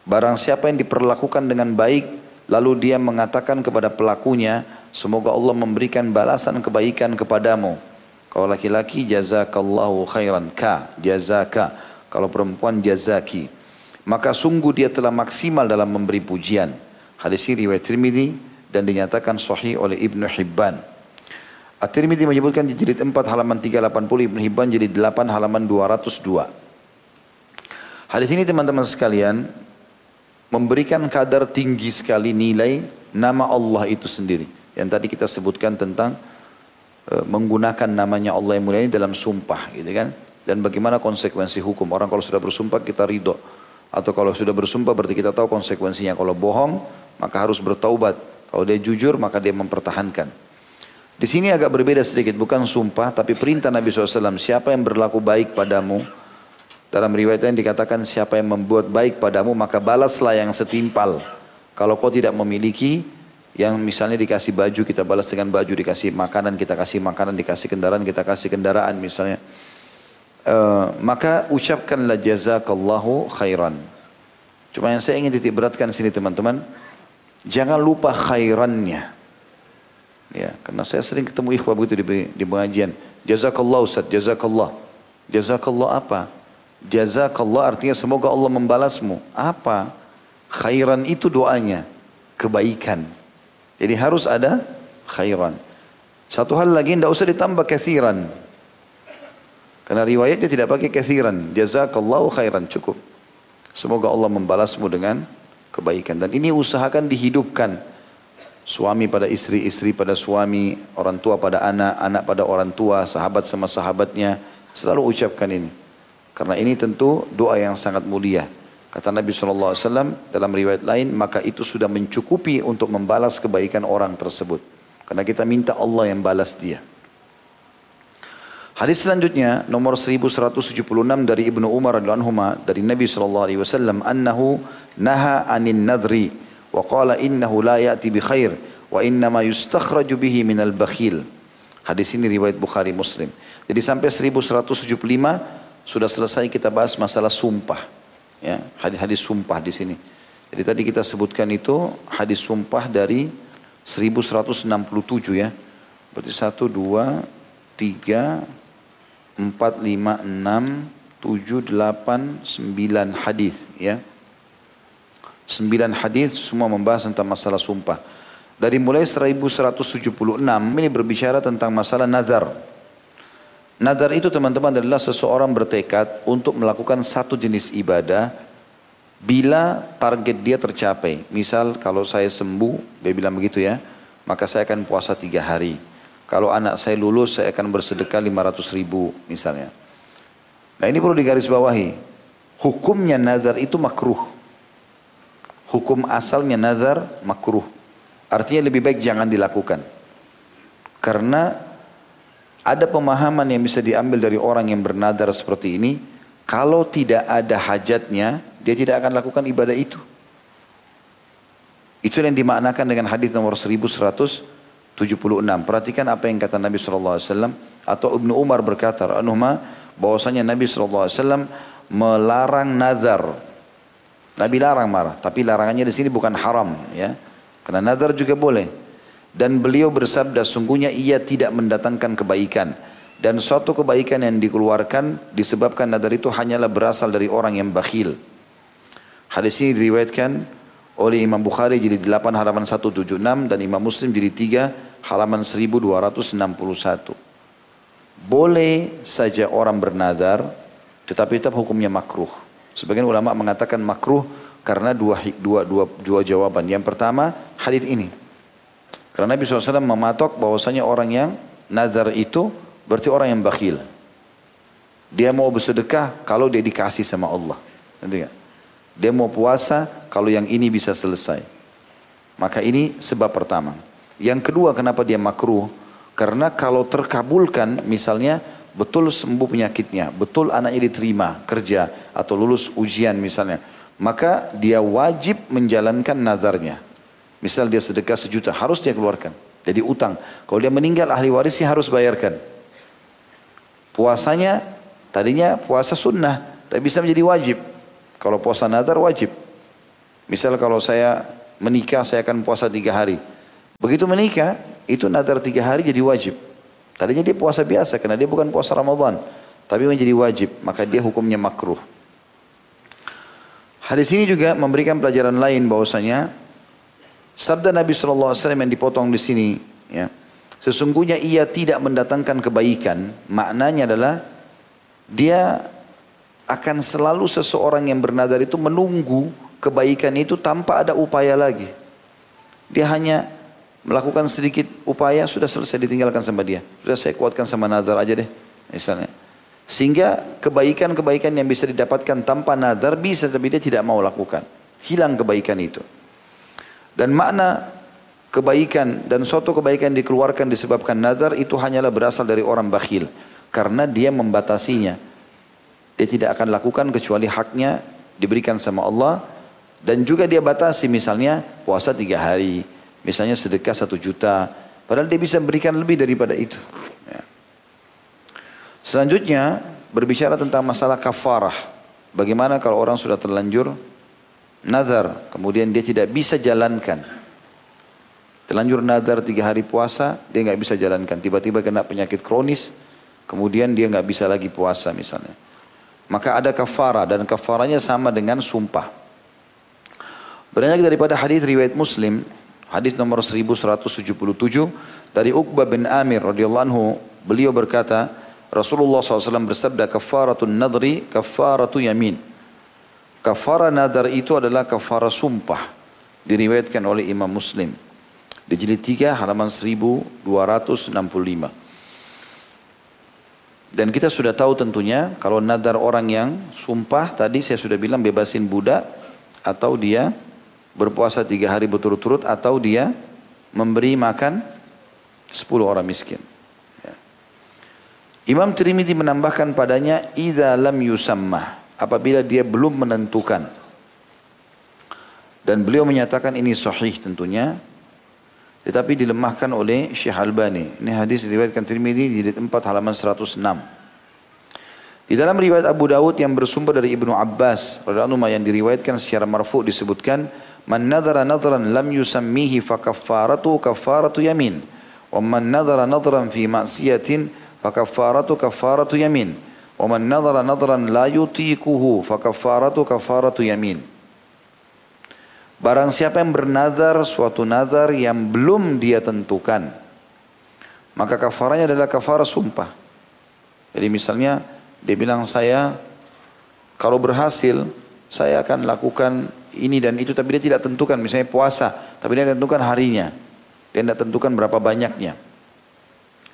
Barang siapa yang diperlakukan dengan baik lalu dia mengatakan kepada pelakunya semoga Allah memberikan balasan kebaikan kepadamu kalau laki-laki jazakallahu khairan ka jazaka kalau perempuan jazaki maka sungguh dia telah maksimal dalam memberi pujian Hadis ini riwayat Tirmidzi dan dinyatakan sahih oleh Ibnu Hibban. At-Tirmidzi menyebutkan di jilid 4 halaman 380, Ibnu Hibban jilid 8 halaman 202. Hadis ini teman-teman sekalian memberikan kadar tinggi sekali nilai nama Allah itu sendiri. Yang tadi kita sebutkan tentang e, menggunakan namanya Allah yang mulia ini dalam sumpah gitu kan. dan bagaimana konsekuensi hukum. Orang kalau sudah bersumpah kita ridho. Atau kalau sudah bersumpah berarti kita tahu konsekuensinya. Kalau bohong maka harus bertaubat. Kalau dia jujur maka dia mempertahankan. Di sini agak berbeda sedikit, bukan sumpah tapi perintah Nabi SAW. Siapa yang berlaku baik padamu, dalam riwayat yang dikatakan siapa yang membuat baik padamu maka balaslah yang setimpal. Kalau kau tidak memiliki yang misalnya dikasih baju kita balas dengan baju, dikasih makanan kita kasih makanan, dikasih kendaraan kita kasih kendaraan misalnya. Uh, maka ucapkanlah jazakallahu khairan. Cuma yang saya ingin titik beratkan sini teman-teman, jangan lupa khairannya. Ya, karena saya sering ketemu ikhwah begitu di, di pengajian. Jazakallah Ustaz, jazakallah. Jazakallah apa? Jazakallah artinya semoga Allah membalasmu. Apa? Khairan itu doanya. Kebaikan. Jadi harus ada khairan. Satu hal lagi tidak usah ditambah kathiran. Karena riwayatnya tidak pakai kathiran. Jazakallahu khairan. Cukup. Semoga Allah membalasmu dengan kebaikan. Dan ini usahakan dihidupkan. Suami pada istri, istri pada suami, orang tua pada anak, anak pada orang tua, sahabat sama sahabatnya. Selalu ucapkan ini. Karena ini tentu doa yang sangat mulia. Kata Nabi SAW dalam riwayat lain, maka itu sudah mencukupi untuk membalas kebaikan orang tersebut. Karena kita minta Allah yang balas dia. Hadis selanjutnya nomor 1176 dari Ibnu Umar radhiyallahu dari Nabi sallallahu alaihi wasallam annahu naha anin nadri wa qala innahu la ya'ti bi khair wa innama yustakhraju bihi minal bakhil. Hadis ini riwayat Bukhari Muslim. Jadi sampai 1175 sudah selesai kita bahas masalah sumpah. Ya, hadis-hadis sumpah di sini. Jadi tadi kita sebutkan itu hadis sumpah dari 1167 ya. Berarti 1 2 3 4 5 6 7 8 9 hadis ya. Sembilan hadis semua membahas tentang masalah sumpah. Dari mulai 1176 ini berbicara tentang masalah nazar. Nazar itu teman-teman adalah seseorang bertekad untuk melakukan satu jenis ibadah bila target dia tercapai. Misal kalau saya sembuh, dia bilang begitu ya, maka saya akan puasa tiga hari. Kalau anak saya lulus, saya akan bersedekah 500 ribu misalnya. Nah ini perlu digarisbawahi. Hukumnya nazar itu makruh. Hukum asalnya nazar makruh. Artinya lebih baik jangan dilakukan. Karena ada pemahaman yang bisa diambil dari orang yang bernadar seperti ini. Kalau tidak ada hajatnya, dia tidak akan lakukan ibadah itu. Itu yang dimaknakan dengan hadis nomor 1176. Perhatikan apa yang kata Nabi SAW. Atau Ibnu Umar berkata, Anuhma, bahwasanya Nabi SAW melarang nazar Nabi larang marah, tapi larangannya di sini bukan haram ya. Karena nazar juga boleh. Dan beliau bersabda sungguhnya ia tidak mendatangkan kebaikan dan suatu kebaikan yang dikeluarkan disebabkan nazar itu hanyalah berasal dari orang yang bakhil. Hadis ini diriwayatkan oleh Imam Bukhari jadi 8 halaman 176 dan Imam Muslim jadi 3 halaman 1261. Boleh saja orang bernazar tetapi tetap hukumnya makruh. Sebagian ulama mengatakan makruh karena dua, dua, dua, dua jawaban. Yang pertama hadis ini. Karena Nabi SAW mematok bahwasanya orang yang nazar itu berarti orang yang bakhil. Dia mau bersedekah kalau dia dikasih sama Allah. Dia mau puasa kalau yang ini bisa selesai. Maka ini sebab pertama. Yang kedua kenapa dia makruh? Karena kalau terkabulkan misalnya betul sembuh penyakitnya, betul anaknya diterima kerja atau lulus ujian misalnya, maka dia wajib menjalankan nazarnya. Misal dia sedekah sejuta, harus dia keluarkan. Jadi utang. Kalau dia meninggal ahli warisnya harus bayarkan. Puasanya tadinya puasa sunnah, tapi bisa menjadi wajib. Kalau puasa nazar wajib. Misal kalau saya menikah saya akan puasa tiga hari. Begitu menikah itu nazar tiga hari jadi wajib. Tadinya dia puasa biasa karena dia bukan puasa Ramadan. Tapi menjadi wajib. Maka dia hukumnya makruh. Hadis ini juga memberikan pelajaran lain bahwasanya sabda Nabi SAW yang dipotong di sini ya sesungguhnya ia tidak mendatangkan kebaikan maknanya adalah dia akan selalu seseorang yang bernadar itu menunggu kebaikan itu tanpa ada upaya lagi dia hanya melakukan sedikit upaya sudah selesai ditinggalkan sama dia. Sudah saya kuatkan sama nazar aja deh. Misalnya. Sehingga kebaikan-kebaikan yang bisa didapatkan tanpa nadar bisa tapi dia tidak mau lakukan. Hilang kebaikan itu. Dan makna kebaikan dan suatu kebaikan dikeluarkan disebabkan nadar itu hanyalah berasal dari orang bakhil. Karena dia membatasinya. Dia tidak akan lakukan kecuali haknya diberikan sama Allah. Dan juga dia batasi misalnya puasa tiga hari. Misalnya sedekah satu juta. Padahal dia bisa berikan lebih daripada itu. Selanjutnya berbicara tentang masalah kafarah. Bagaimana kalau orang sudah terlanjur nazar, kemudian dia tidak bisa jalankan. Terlanjur nazar tiga hari puasa, dia nggak bisa jalankan. Tiba-tiba kena penyakit kronis, kemudian dia nggak bisa lagi puasa misalnya. Maka ada kafarah dan kafaranya sama dengan sumpah. Banyak daripada hadis riwayat Muslim, hadis nomor 1177 dari Uqbah bin Amir radhiyallahu anhu, beliau berkata, Rasulullah SAW bersabda kafaratun nadri kafaratu yamin. Kafara nadar itu adalah kafara sumpah. Diriwayatkan oleh Imam Muslim. Di jilid 3 halaman 1265. Dan kita sudah tahu tentunya kalau nadar orang yang sumpah tadi saya sudah bilang bebasin budak atau dia berpuasa tiga hari berturut-turut atau dia memberi makan 10 orang miskin. Imam Tirmidzi menambahkan padanya idza lam yusamma apabila dia belum menentukan. Dan beliau menyatakan ini sahih tentunya. Tetapi dilemahkan oleh Syekh Albani. Ini hadis diriwayatkan Tirmidzi di 4 halaman 106. Di dalam riwayat Abu Dawud yang bersumber dari Ibnu Abbas radhiyallahu yang diriwayatkan secara marfu disebutkan man nadhara nadhran lam yusammihi fa kaffaratu kaffaratu yamin wa man nadhara nadhran fi ma'siyatin fa kaffaratu kaffaratu yamin. ومن نظر نظرا لا يطيقه فكفارته كفارة يمين Barang siapa yang bernazar suatu nazar yang belum dia tentukan, maka kafaranya adalah kafar sumpah. Jadi misalnya dia bilang saya kalau berhasil saya akan lakukan ini dan itu tapi dia tidak tentukan misalnya puasa tapi dia tentukan harinya dia tidak tentukan berapa banyaknya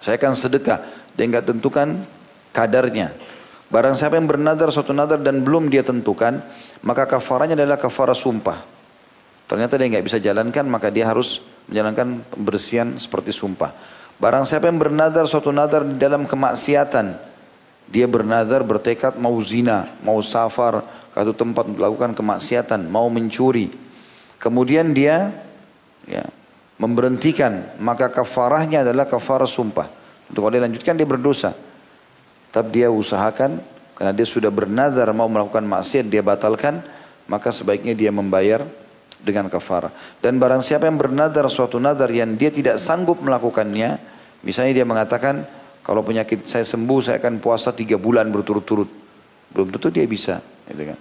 saya akan sedekah dia nggak tentukan kadarnya. Barang siapa yang bernadar suatu nadar dan belum dia tentukan, maka kafaranya adalah kafara sumpah. Ternyata dia nggak bisa jalankan, maka dia harus menjalankan pembersihan seperti sumpah. Barang siapa yang bernadar suatu nadar di dalam kemaksiatan, dia bernadar bertekad mau zina, mau safar, ke tempat melakukan kemaksiatan, mau mencuri. Kemudian dia ya, memberhentikan, maka kafarahnya adalah kafara sumpah. Untuk dia lanjutkan dia berdosa. Tapi dia usahakan karena dia sudah bernazar mau melakukan maksiat dia batalkan maka sebaiknya dia membayar dengan kafara. Dan barang siapa yang bernazar suatu nazar yang dia tidak sanggup melakukannya, misalnya dia mengatakan kalau penyakit saya sembuh saya akan puasa tiga bulan berturut-turut, belum tentu dia bisa, gitu kan?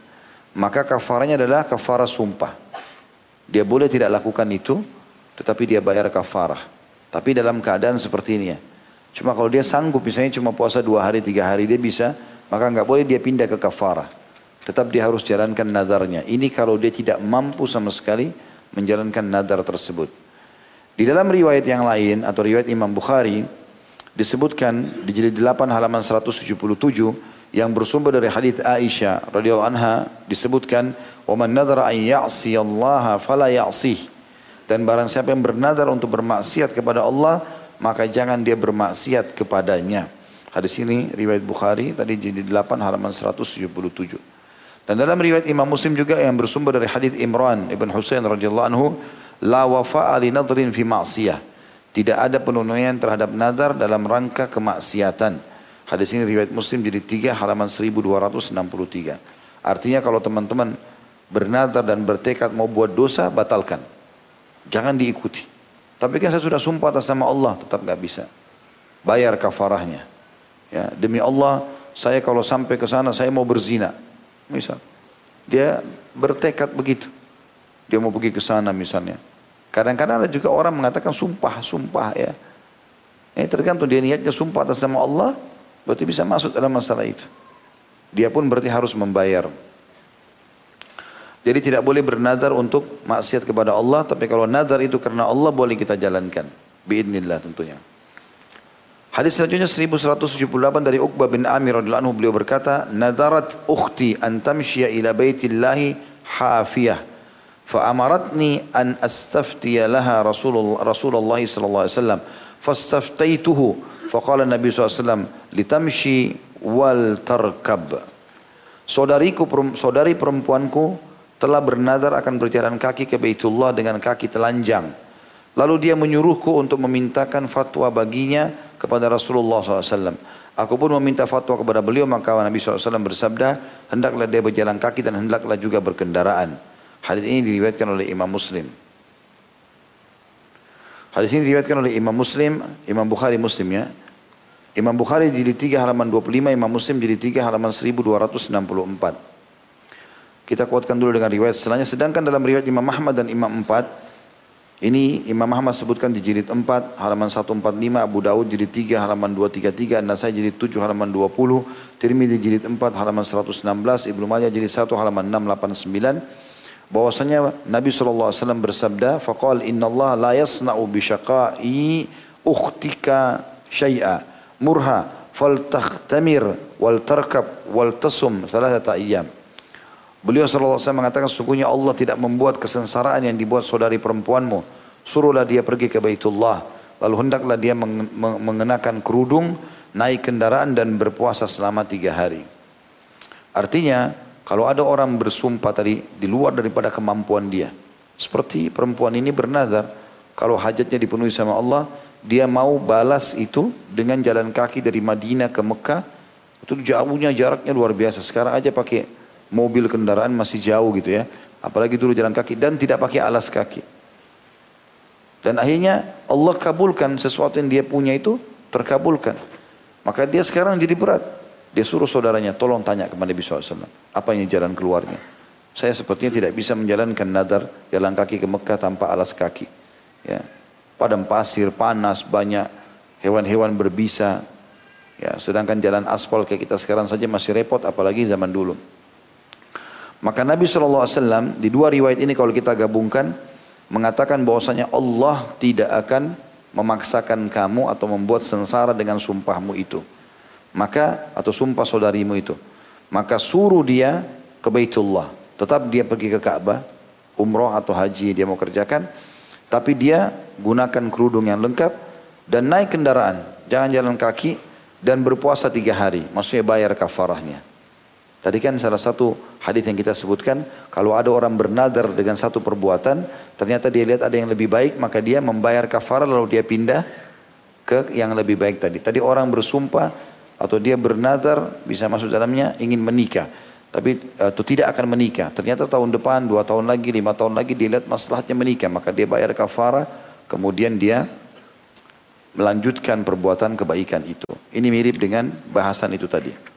Maka kafaranya adalah kafara sumpah. Dia boleh tidak lakukan itu, tetapi dia bayar kafarah. Tapi dalam keadaan seperti ini ya, Cuma kalau dia sanggup misalnya cuma puasa dua hari tiga hari dia bisa, maka nggak boleh dia pindah ke kafarah. Tetap dia harus jalankan nadarnya. Ini kalau dia tidak mampu sama sekali menjalankan nadar tersebut. Di dalam riwayat yang lain atau riwayat Imam Bukhari disebutkan di jilid 8 halaman 177 yang bersumber dari hadis Aisyah radhiyallahu anha disebutkan wa man nadara an ya'si Allah fala ya'sih dan barang siapa yang bernadar untuk bermaksiat kepada Allah maka jangan dia bermaksiat kepadanya. Hadis ini riwayat Bukhari tadi jadi 8 halaman 177. Dan dalam riwayat Imam Muslim juga yang bersumber dari hadis Imran ibn Husain radhiyallahu anhu, la wafa'a li nadrin fi ma'siyah. Tidak ada penunaian terhadap nazar dalam rangka kemaksiatan. Hadis ini riwayat Muslim jadi 3 halaman 1263. Artinya kalau teman-teman bernazar dan bertekad mau buat dosa, batalkan. Jangan diikuti. Tapi kan saya sudah sumpah atas nama Allah, tetap nggak bisa. Bayar kafarahnya. Ya, demi Allah, saya kalau sampai ke sana saya mau berzina. Misal. Dia bertekad begitu. Dia mau pergi ke sana misalnya. Kadang-kadang ada juga orang mengatakan sumpah, sumpah ya. Ini tergantung dia niatnya sumpah atas nama Allah, berarti bisa masuk dalam masalah itu. Dia pun berarti harus membayar. Jadi tidak boleh bernadar untuk maksiat kepada Allah, tapi kalau nazar itu karena Allah boleh kita jalankan. Biidnillah tentunya. Hadis selanjutnya 1178 dari Uqbah bin Amir radhiyallahu anhu beliau berkata, "Nadarat ukhti an tamshiya ila baitillahi hafiyah." Fa amaratni an astaftiya laha Rasulullah Rasulullah sallallahu alaihi wasallam. Fastaftaituhu. Faqala Nabi SAW, "Litamshi wal tarkab." Saudariku saudari perempuanku telah bernadar akan berjalan kaki ke Baitullah dengan kaki telanjang. Lalu dia menyuruhku untuk memintakan fatwa baginya kepada Rasulullah SAW. Aku pun meminta fatwa kepada beliau maka Nabi SAW bersabda, hendaklah dia berjalan kaki dan hendaklah juga berkendaraan. Hadis ini diriwayatkan oleh Imam Muslim. Hadis ini diriwayatkan oleh Imam Muslim, Imam Bukhari Muslim ya. Imam Bukhari jilid 3 halaman 25, Imam Muslim jilid 3 halaman 1264. Kita kuatkan dulu dengan riwayat setelahnya. Sedangkan dalam riwayat Imam Ahmad dan Imam 4, ini Imam Ahmad sebutkan di jilid 4 halaman 145, Abu Dawud jilid 3 halaman 233, Nasai jilid 7 halaman 20, Tirmidzi jilid 4 halaman 116, Ibnu Majah jilid 1 halaman 689 bahwasanya Nabi SAW bersabda faqal inna la yasna'u bi syaqai ukhtika syai'a murha faltakhtamir wal tarkab wal tasum ayyam. Beliau SAW mengatakan sungguhnya Allah tidak membuat kesensaraan yang dibuat saudari perempuanmu. Suruhlah dia pergi ke Baitullah. Lalu hendaklah dia mengenakan kerudung, naik kendaraan dan berpuasa selama tiga hari. Artinya kalau ada orang bersumpah tadi di luar daripada kemampuan dia. Seperti perempuan ini bernazar. Kalau hajatnya dipenuhi sama Allah, dia mau balas itu dengan jalan kaki dari Madinah ke Mekah itu jauhnya jaraknya luar biasa sekarang aja pakai mobil kendaraan masih jauh gitu ya. Apalagi dulu jalan kaki dan tidak pakai alas kaki. Dan akhirnya Allah kabulkan sesuatu yang dia punya itu terkabulkan. Maka dia sekarang jadi berat. Dia suruh saudaranya tolong tanya kepada Nabi SAW apa ini jalan keluarnya? Saya sepertinya tidak bisa menjalankan nadar jalan kaki ke Mekah tanpa alas kaki ya. Padang pasir, panas, banyak hewan-hewan berbisa. Ya, sedangkan jalan aspal kayak kita sekarang saja masih repot, apalagi zaman dulu. Maka Nabi SAW di dua riwayat ini kalau kita gabungkan, mengatakan bahwasanya Allah tidak akan memaksakan kamu atau membuat sengsara dengan sumpahmu itu. Maka, atau sumpah saudarimu itu. Maka suruh dia ke Baitullah. Tetap dia pergi ke Ka'bah, umroh atau haji dia mau kerjakan. Tapi dia gunakan kerudung yang lengkap dan naik kendaraan. Jangan jalan kaki dan berpuasa tiga hari. Maksudnya bayar kafarahnya. Tadi kan salah satu hadis yang kita sebutkan, kalau ada orang bernadar dengan satu perbuatan, ternyata dia lihat ada yang lebih baik, maka dia membayar kafarah lalu dia pindah ke yang lebih baik tadi. Tadi orang bersumpah atau dia bernadar bisa masuk dalamnya ingin menikah tapi atau tidak akan menikah. Ternyata tahun depan, dua tahun lagi, lima tahun lagi dia lihat masalahnya menikah, maka dia bayar kafara, kemudian dia melanjutkan perbuatan kebaikan itu. Ini mirip dengan bahasan itu tadi.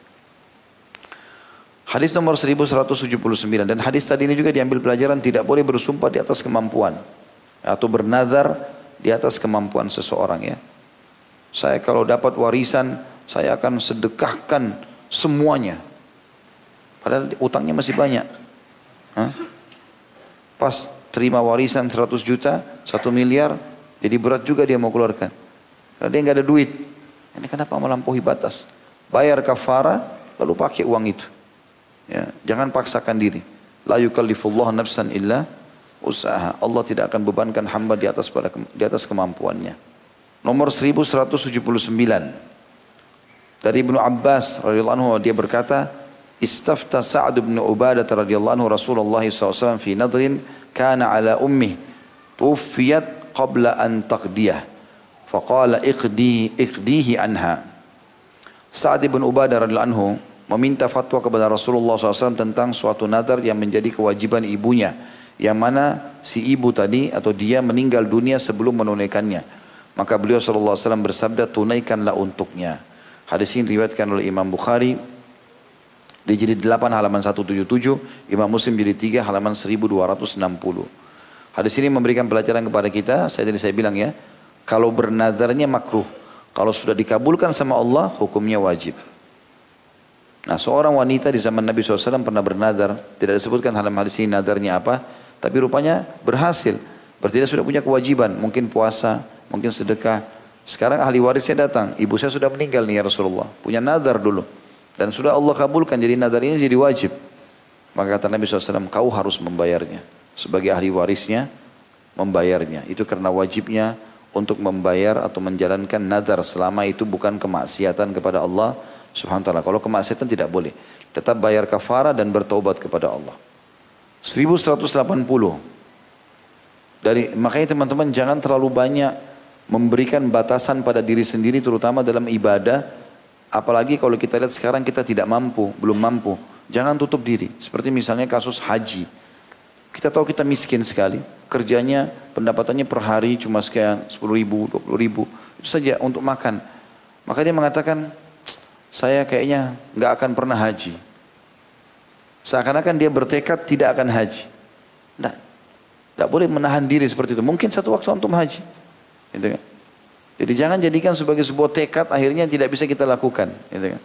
Hadis nomor 1179 dan hadis tadi ini juga diambil pelajaran tidak boleh bersumpah di atas kemampuan atau bernazar di atas kemampuan seseorang ya. Saya kalau dapat warisan saya akan sedekahkan semuanya Padahal utangnya masih banyak. Hah? Pas terima warisan 100 juta, 1 miliar, jadi berat juga dia mau keluarkan. Karena dia nggak ada duit. Ini kenapa melampaui batas? Bayar kafara, lalu pakai uang itu. Ya, jangan paksakan diri. La yukallifullah nafsan illa usaha. Allah tidak akan bebankan hamba di atas pada di atas kemampuannya. Nomor 1179. Dari Ibnu Abbas radhiyallahu anhu dia berkata, "Istafta saad bin Ubadah radhiyallahu anhu Rasulullah SAW fi nadrin kana ala ummi tuwfiyat qabla an taqdiyah." Faqala iqdihi iqdihi anha. Saad bin Ubadah radhiyallahu anhu meminta fatwa kepada Rasulullah SAW tentang suatu nadar yang menjadi kewajiban ibunya yang mana si ibu tadi atau dia meninggal dunia sebelum menunaikannya maka beliau SAW bersabda tunaikanlah untuknya hadis ini diriwayatkan oleh Imam Bukhari di jilid 8 halaman 177, Imam Muslim jilid 3 halaman 1260. Hadis ini memberikan pelajaran kepada kita, saya tadi saya bilang ya, kalau bernadarnya makruh, kalau sudah dikabulkan sama Allah, hukumnya wajib. Nah seorang wanita di zaman Nabi SAW pernah bernadar, tidak disebutkan dalam hadis ini nadarnya apa, tapi rupanya berhasil. Berarti dia sudah punya kewajiban, mungkin puasa, mungkin sedekah, Sekarang ahli warisnya datang. Ibu saya sudah meninggal nih ya Rasulullah. Punya nadar dulu. Dan sudah Allah kabulkan. Jadi nadar ini jadi wajib. Maka kata Nabi SAW, kau harus membayarnya. Sebagai ahli warisnya, membayarnya. Itu karena wajibnya untuk membayar atau menjalankan nadar selama itu bukan kemaksiatan kepada Allah ta'ala. Kalau kemaksiatan tidak boleh. Tetap bayar kafara dan bertobat kepada Allah. 1180. Dari, makanya teman-teman jangan terlalu banyak memberikan batasan pada diri sendiri terutama dalam ibadah apalagi kalau kita lihat sekarang kita tidak mampu belum mampu jangan tutup diri seperti misalnya kasus haji kita tahu kita miskin sekali kerjanya pendapatannya per hari cuma sekian 10 ribu 20 ribu itu saja untuk makan maka dia mengatakan saya kayaknya nggak akan pernah haji seakan-akan dia bertekad tidak akan haji tidak tidak boleh menahan diri seperti itu mungkin satu waktu antum haji Gitu kan? Jadi jangan jadikan sebagai sebuah tekad akhirnya tidak bisa kita lakukan. Gitu kan?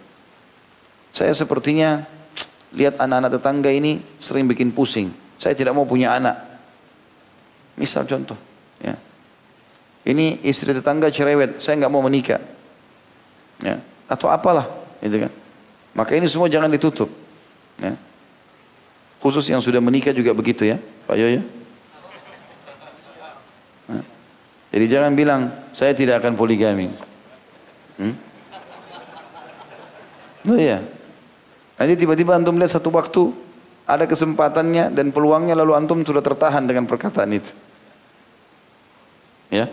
Saya sepertinya lihat anak-anak tetangga ini sering bikin pusing. Saya tidak mau punya anak. Misal contoh. Ya. Ini istri tetangga cerewet, saya nggak mau menikah. Ya. Atau apalah. Gitu kan? Maka ini semua jangan ditutup. Ya. Khusus yang sudah menikah juga begitu ya, Pak Yoyo. Jadi jangan bilang, saya tidak akan poligami. Hmm? Oh iya. Nanti tiba-tiba antum lihat satu waktu, ada kesempatannya dan peluangnya lalu antum sudah tertahan dengan perkataan itu. Ya.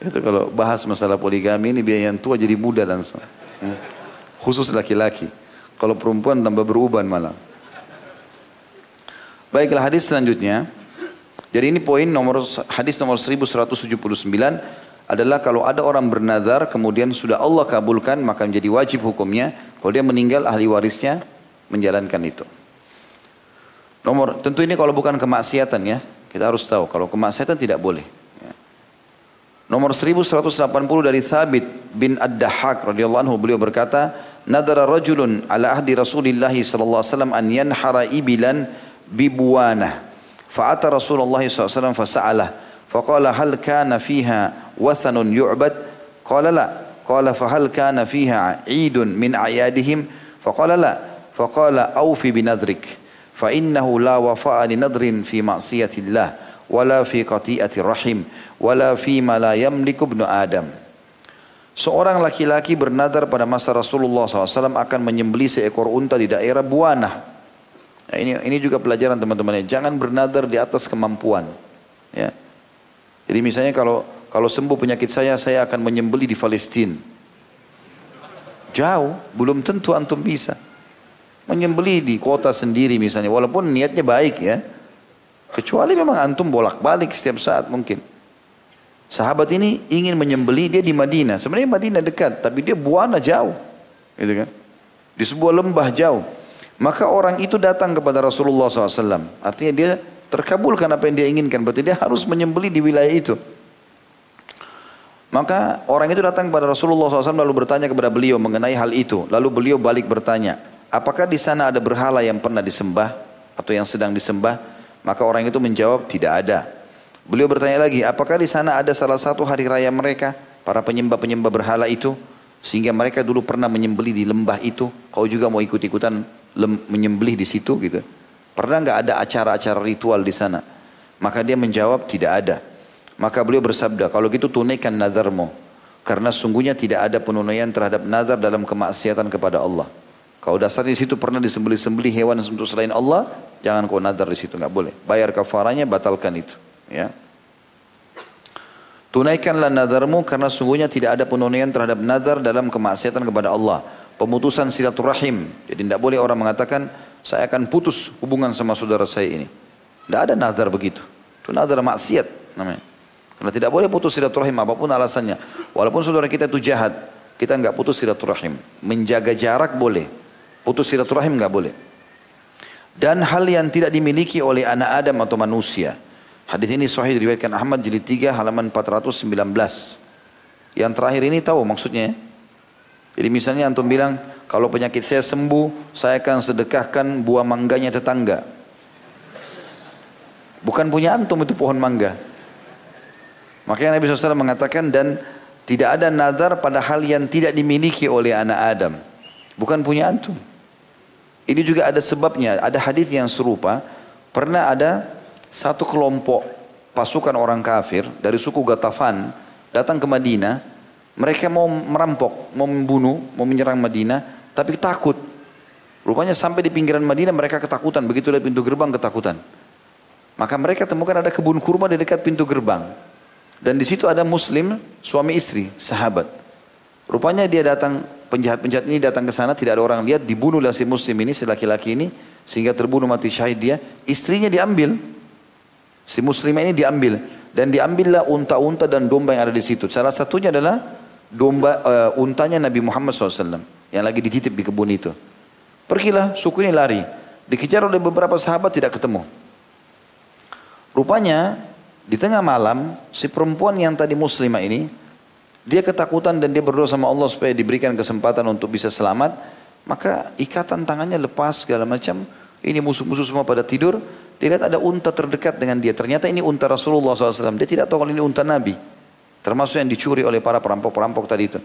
Itu kalau bahas masalah poligami ini biar yang tua jadi muda langsung. Hmm. Khusus laki-laki. Kalau perempuan tambah beruban malah. Baiklah hadis selanjutnya. Jadi ini poin nomor hadis nomor 1179 adalah kalau ada orang bernazar kemudian sudah Allah kabulkan maka menjadi wajib hukumnya kalau dia meninggal ahli warisnya menjalankan itu. Nomor tentu ini kalau bukan kemaksiatan ya kita harus tahu kalau kemaksiatan tidak boleh. Nomor 1180 dari Thabit bin Ad-Dahhak radhiyallahu anhu beliau berkata, "Nadara rajulun ala ahdi Rasulillah sallallahu alaihi wasallam an yanhara ibilan bibuana." Fa'ata Rasulullah sallallahu alaihi wasallam fasa'alah. Faqala hal kana fiha wathanun yu'bad? Qala la. Qala fahal kana fiha 'idun min a'yadihim? Faqala la. Faqala awfi binadrik. fainnahu la wafa'a nadrin fi ma'siyatillah wala fi qati'ati rahim wala fi ma la yamliku ibnu Adam. Seorang laki-laki bernadar pada masa Rasulullah SAW akan menyembeli seekor unta di daerah Buana. Nah, ini ini juga pelajaran teman-temannya. Jangan bernadar di atas kemampuan. Ya. Jadi misalnya kalau kalau sembuh penyakit saya, saya akan menyembeli di Palestina. Jauh, belum tentu antum bisa. Menyembeli di kota sendiri misalnya, walaupun niatnya baik ya. Kecuali memang antum bolak-balik setiap saat mungkin. Sahabat ini ingin menyembeli dia di Madinah. Sebenarnya Madinah dekat, tapi dia buana jauh. Gitu kan? Di sebuah lembah jauh. Maka orang itu datang kepada Rasulullah SAW. Artinya dia terkabulkan apa yang dia inginkan. Berarti dia harus menyembeli di wilayah itu. Maka orang itu datang kepada Rasulullah SAW lalu bertanya kepada beliau mengenai hal itu. Lalu beliau balik bertanya, apakah di sana ada berhala yang pernah disembah atau yang sedang disembah? Maka orang itu menjawab, tidak ada. Beliau bertanya lagi, apakah di sana ada salah satu hari raya mereka, para penyembah-penyembah berhala itu? Sehingga mereka dulu pernah menyembeli di lembah itu. Kau juga mau ikut-ikutan menyembelih di situ gitu. Pernah nggak ada acara-acara ritual di sana? Maka dia menjawab tidak ada. Maka beliau bersabda, kalau gitu tunaikan nadarmu. Karena sungguhnya tidak ada penunaian terhadap nazar dalam kemaksiatan kepada Allah. Kalau dasar di situ pernah disembelih-sembelih hewan untuk selain Allah, jangan kau nazar di situ, nggak boleh. Bayar kafaranya, batalkan itu. Ya. Tunaikanlah nadarmu karena sungguhnya tidak ada penunaian terhadap nazar dalam kemaksiatan kepada Allah pemutusan silaturahim. Jadi tidak boleh orang mengatakan saya akan putus hubungan sama saudara saya ini. Tidak ada nazar begitu. Itu nazar maksiat namanya. Karena tidak boleh putus silaturahim apa pun alasannya. Walaupun saudara kita itu jahat, kita nggak putus silaturahim. Menjaga jarak boleh, putus silaturahim nggak boleh. Dan hal yang tidak dimiliki oleh anak Adam atau manusia. Hadis ini sahih diriwayatkan Ahmad jilid 3 halaman 419. Yang terakhir ini tahu maksudnya ya? Jadi misalnya antum bilang, kalau penyakit saya sembuh, saya akan sedekahkan buah mangganya tetangga. Bukan punya antum itu pohon mangga. Makanya Nabi SAW mengatakan dan tidak ada nazar pada hal yang tidak dimiliki oleh anak Adam. Bukan punya antum. Ini juga ada sebabnya. Ada hadis yang serupa. Pernah ada satu kelompok pasukan orang kafir dari suku Gatafan datang ke Madinah. Mereka mau merampok, mau membunuh, mau menyerang Madinah, tapi takut. Rupanya sampai di pinggiran Madinah mereka ketakutan, begitu dari pintu gerbang ketakutan. Maka mereka temukan ada kebun kurma di dekat pintu gerbang. Dan di situ ada muslim, suami istri, sahabat. Rupanya dia datang, penjahat-penjahat ini datang ke sana, tidak ada orang lihat, dibunuh oleh si muslim ini, si laki-laki ini, sehingga terbunuh mati syahid dia. Istrinya diambil. Si muslim ini diambil. Dan diambillah unta-unta dan domba yang ada di situ. Salah satunya adalah domba uh, untanya Nabi Muhammad SAW. Yang lagi dititip di kebun itu. Pergilah, suku ini lari. Dikejar oleh beberapa sahabat tidak ketemu. Rupanya di tengah malam si perempuan yang tadi muslimah ini dia ketakutan dan dia berdoa sama Allah supaya diberikan kesempatan untuk bisa selamat. Maka ikatan tangannya lepas segala macam. Ini musuh-musuh semua pada tidur. Dia lihat ada unta terdekat dengan dia. Ternyata ini unta Rasulullah SAW. Dia tidak tahu kalau ini unta Nabi. Termasuk yang dicuri oleh para perampok-perampok tadi itu.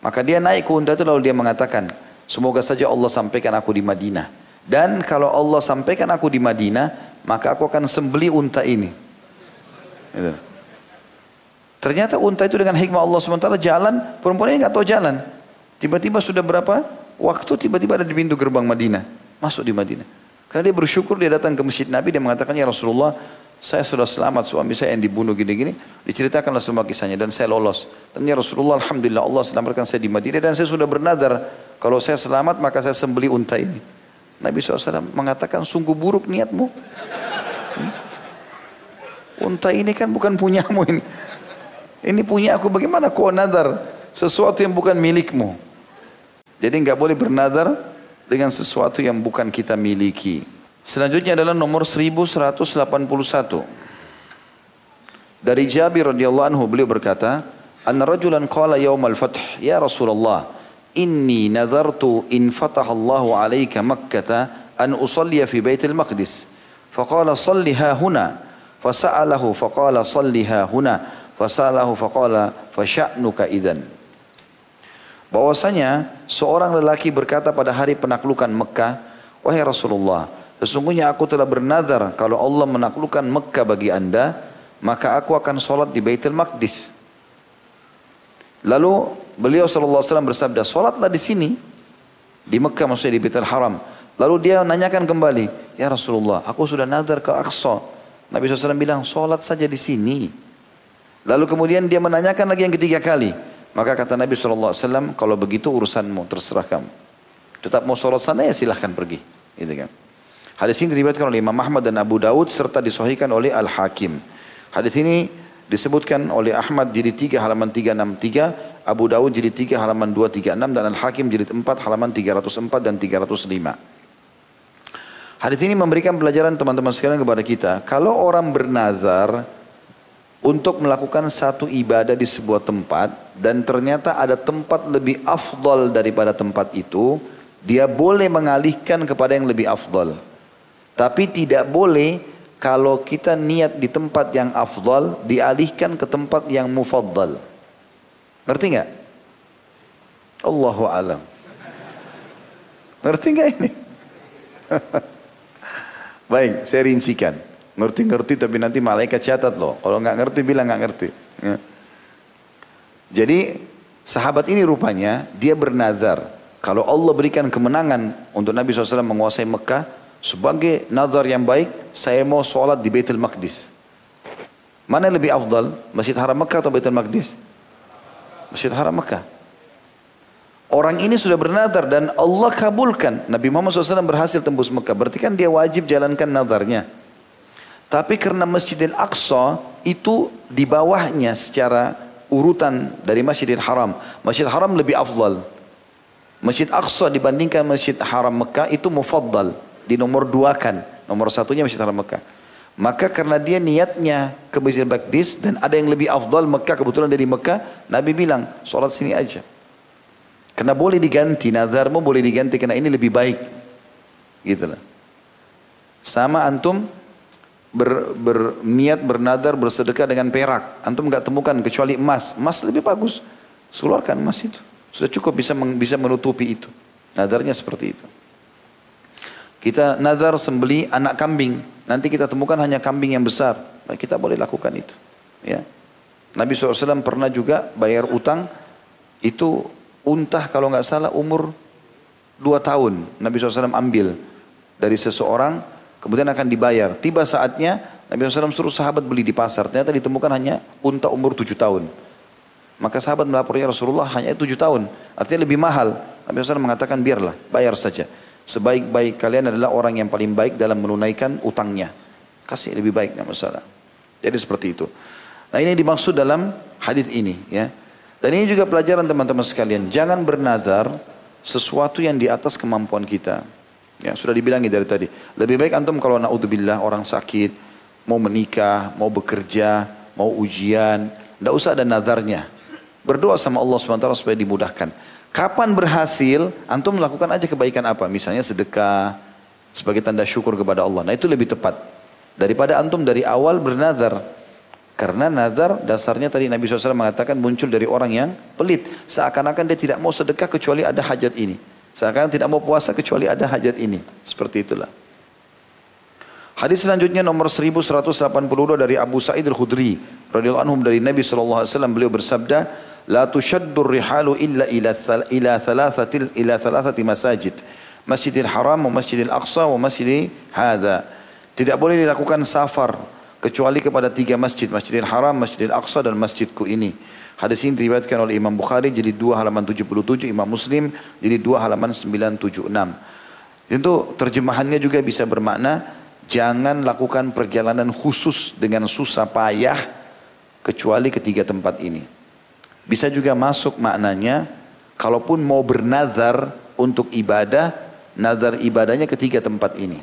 Maka dia naik ke unta itu lalu dia mengatakan, Semoga saja Allah sampaikan aku di Madinah. Dan kalau Allah sampaikan aku di Madinah, maka aku akan sembeli unta ini. Gitu. Ternyata unta itu dengan hikmah Allah sementara jalan, perempuan ini nggak tahu jalan. Tiba-tiba sudah berapa waktu tiba-tiba ada di pintu gerbang Madinah, masuk di Madinah. Karena dia bersyukur dia datang ke masjid Nabi dia mengatakan ya Rasulullah saya sudah selamat suami saya yang dibunuh gini-gini diceritakanlah semua kisahnya dan saya lolos dan ya Rasulullah Alhamdulillah Allah selamatkan saya di Madinah dan saya sudah bernadar kalau saya selamat maka saya sembeli unta ini. Nabi SAW mengatakan sungguh buruk niatmu. Hmm? Unta ini kan bukan punyamu ini. Ini punya aku bagaimana kau nadar sesuatu yang bukan milikmu. Jadi nggak boleh bernadar dengan sesuatu yang bukan kita miliki. Selanjutnya adalah nomor 1181. Dari Jabir radhiyallahu anhu beliau berkata, "An rajulan qala yaumal fath, ya Rasulullah, inni nazartu in fatahallahu alayka makkata an usalliya fi baitil maqdis faqala salliha huna fasa'alahu faqala salliha huna fasa'alahu faqala fasya'nuka idan bahwasanya seorang lelaki berkata pada hari penaklukan Mekah wahai Rasulullah sesungguhnya aku telah bernazar kalau Allah menaklukkan Mekah bagi anda maka aku akan sholat di Baitul Maqdis lalu Beliau SAW bersabda, solatlah di sini. Di Mekah maksudnya di Baitul Haram. Lalu dia nanyakan kembali, Ya Rasulullah, aku sudah nazar ke Aqsa. Nabi SAW bilang, solat saja di sini. Lalu kemudian dia menanyakan lagi yang ketiga kali. Maka kata Nabi SAW, kalau begitu urusanmu, terserah kamu. Tetap mau sholat sana ya silahkan pergi. Gitu kan. Hadis ini diriwayatkan oleh Imam Ahmad dan Abu Daud serta disohikan oleh Al-Hakim. Hadis ini disebutkan oleh Ahmad jadi 3 halaman 363, Abu Dawud jadi 3 halaman 236 dan Al-Hakim jadi 4 halaman 304 dan 305. Hadis ini memberikan pelajaran teman-teman sekalian kepada kita. Kalau orang bernazar untuk melakukan satu ibadah di sebuah tempat dan ternyata ada tempat lebih afdal daripada tempat itu, dia boleh mengalihkan kepada yang lebih afdal. Tapi tidak boleh kalau kita niat di tempat yang afdal dialihkan ke tempat yang mufaddal. Ngerti nggak? Allahu alam. Ngerti nggak ini? Baik, saya rincikan. Ngerti-ngerti tapi nanti malaikat catat loh. Kalau nggak ngerti bilang nggak ngerti. Ya. Jadi sahabat ini rupanya dia bernazar. Kalau Allah berikan kemenangan untuk Nabi SAW menguasai Mekah. Sebagai nazar yang baik, saya mau sholat di Baitul Maqdis. Mana lebih afdal? Masjid Haram Mekah atau Baitul Maqdis? Masjid Haram Mekah. Orang ini sudah bernadar dan Allah kabulkan. Nabi Muhammad SAW berhasil tembus Mekah. Berarti kan dia wajib jalankan nadarnya. Tapi karena Masjidil Aqsa itu di bawahnya secara urutan dari Masjidil Haram. Masjid Haram lebih afdal. Masjid Aqsa dibandingkan Masjid Haram Mekah itu mufaddal. Di nomor dua kan. Nomor satunya Masjid Haram Mekah. Maka karena dia niatnya ke Masjid Baqdis dan ada yang lebih afdal Mekah kebetulan dari Mekah, Nabi bilang, sholat sini aja. Karena boleh diganti, nazarmu boleh diganti karena ini lebih baik. Gitu lah. Sama antum ber, berniat bernadar bersedekah dengan perak. Antum nggak temukan kecuali emas. Emas lebih bagus. Keluarkan emas itu. Sudah cukup bisa bisa menutupi itu. Nadarnya seperti itu. Kita nazar sembeli anak kambing. Nanti kita temukan hanya kambing yang besar. Nah, kita boleh lakukan itu. Ya. Nabi SAW pernah juga bayar utang. Itu untah kalau nggak salah umur dua tahun. Nabi SAW ambil dari seseorang kemudian akan dibayar. Tiba saatnya Nabi SAW suruh sahabat beli di pasar. Ternyata ditemukan hanya unta umur tujuh tahun. Maka sahabat melapornya Rasulullah hanya tujuh tahun. Artinya lebih mahal. Nabi SAW mengatakan biarlah, bayar saja. Sebaik-baik kalian adalah orang yang paling baik dalam menunaikan utangnya. Kasih lebih baik, tidak masalah. Jadi seperti itu. Nah ini dimaksud dalam hadis ini. ya. Dan ini juga pelajaran teman-teman sekalian. Jangan bernadar sesuatu yang di atas kemampuan kita. Ya, sudah dibilangi dari tadi. Lebih baik antum kalau naudzubillah orang sakit, mau menikah, mau bekerja, mau ujian, tidak usah ada nadarnya. Berdoa sama Allah SWT supaya dimudahkan. Kapan berhasil, antum melakukan aja kebaikan apa? Misalnya sedekah, sebagai tanda syukur kepada Allah. Nah itu lebih tepat. Daripada antum dari awal bernazar. Karena nazar dasarnya tadi Nabi SAW mengatakan muncul dari orang yang pelit. Seakan-akan dia tidak mau sedekah kecuali ada hajat ini. Seakan tidak mau puasa kecuali ada hajat ini. Seperti itulah. Hadis selanjutnya nomor 1182 dari Abu Sa'id Al-Khudri radhiyallahu anhu dari Nabi wasallam beliau bersabda, "La tushaddu rihalu illa ila ila thalathatil ila thalathati masajid, Masjidil Haram Masjidil Aqsa wa Masjid hadza." Tidak boleh dilakukan safar kecuali kepada tiga masjid, Masjidil Haram, Masjidil Aqsa dan masjidku ini. Hadis ini diriwayatkan oleh Imam Bukhari jadi 2 halaman 77, Imam Muslim jadi 2 halaman 976. Itu terjemahannya juga bisa bermakna jangan lakukan perjalanan khusus dengan susah payah kecuali ketiga tempat ini. Bisa juga masuk maknanya kalaupun mau bernazar untuk ibadah, nazar ibadahnya ketiga tempat ini.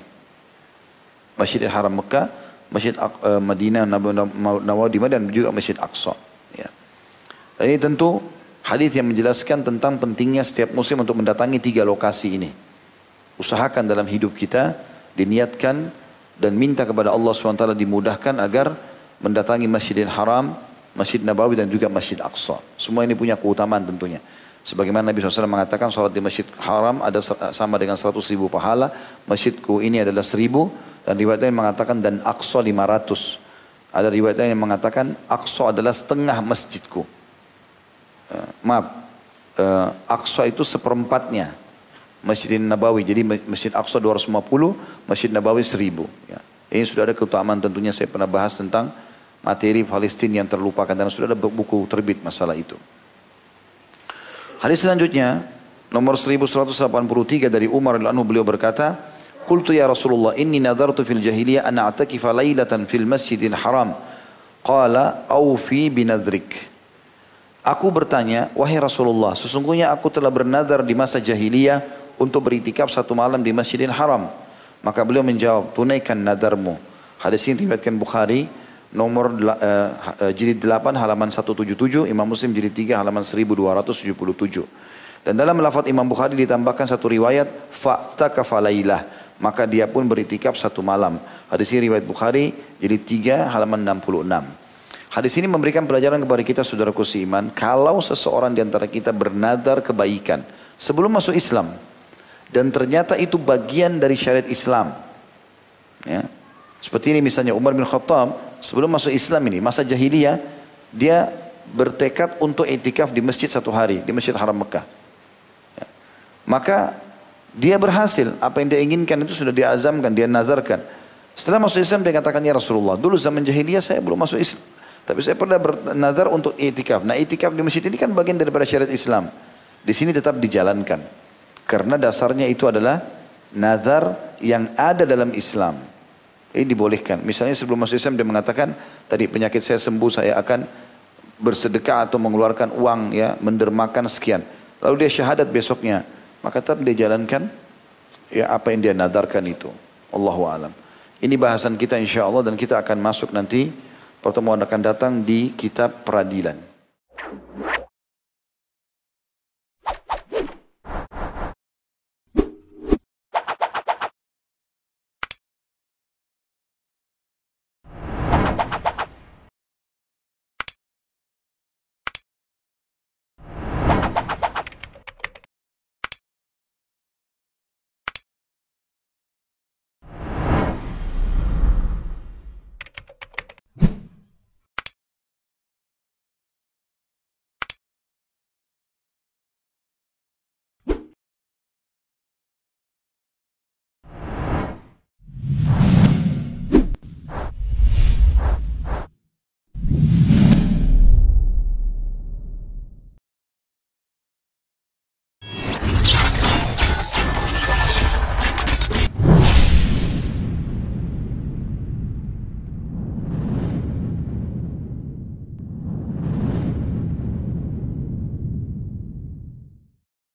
Masjidil Haram Mekah, Masjid uh, Madinah Nawawi dan juga Masjid Aqsa. Dan ini tentu hadis yang menjelaskan tentang pentingnya setiap muslim untuk mendatangi tiga lokasi ini. Usahakan dalam hidup kita, diniatkan dan minta kepada Allah SWT dimudahkan agar mendatangi Masjidil Haram, Masjid Nabawi dan juga Masjid Aqsa. Semua ini punya keutamaan tentunya. Sebagaimana Nabi SAW mengatakan sholat di Masjid Haram ada sama dengan 100 ribu pahala. Masjidku ini adalah 1000 dan riwayat yang mengatakan dan Aqsa 500. Ada riwayat yang mengatakan Aqsa adalah setengah masjidku. Eh, maaf, uh, Aqsa itu seperempatnya Masjid Nabawi. Jadi Masjid Aqsa 250, Masjid Nabawi 1000. Ya. Ini sudah ada keutamaan tentunya saya pernah bahas tentang materi Palestina yang terlupakan dan sudah ada buku terbit masalah itu. Hadis selanjutnya nomor 1183 dari Umar radhiyallahu beliau berkata, "Qultu ya Rasulullah, inni nadartu fil jahiliyah an a'takifa lailatan fil Masjidil Haram." Qala, "Awfi binadrik." Aku bertanya, wahai Rasulullah, sesungguhnya aku telah bernadar di masa jahiliyah untuk beritikaf satu malam di Masjidil Haram. Maka beliau menjawab, tunaikan nadarmu. Hadis ini diriwayatkan Bukhari nomor uh, jilid 8 halaman 177, Imam Muslim jilid 3 halaman 1277. Dan dalam lafaz Imam Bukhari ditambahkan satu riwayat fakta kafalailah, maka dia pun beritikaf satu malam. Hadis ini riwayat Bukhari jilid 3 halaman 66. Hadis ini memberikan pelajaran kepada kita saudaraku seiman, kalau seseorang di antara kita bernadar kebaikan sebelum masuk Islam dan ternyata itu bagian dari syariat Islam. Ya. Seperti ini misalnya Umar bin Khattab sebelum masuk Islam ini masa jahiliyah dia bertekad untuk etikaf di masjid satu hari di Masjid Haram Mekah. Ya. Maka dia berhasil apa yang dia inginkan itu sudah diazamkan, dia nazarkan. Setelah masuk Islam dia katakan ya Rasulullah, dulu zaman jahiliyah saya belum masuk Islam. Tapi saya pernah bernazar untuk itikaf. Nah itikaf di masjid ini kan bagian daripada syariat Islam. Di sini tetap dijalankan. Karena dasarnya itu adalah nazar yang ada dalam Islam. Ini dibolehkan. Misalnya sebelum masuk Islam dia mengatakan, tadi penyakit saya sembuh saya akan bersedekah atau mengeluarkan uang ya mendermakan sekian. Lalu dia syahadat besoknya, maka tetap dia jalankan ya apa yang dia nadarkan itu. Allahu alam. Ini bahasan kita insya Allah dan kita akan masuk nanti pertemuan akan datang di kitab peradilan.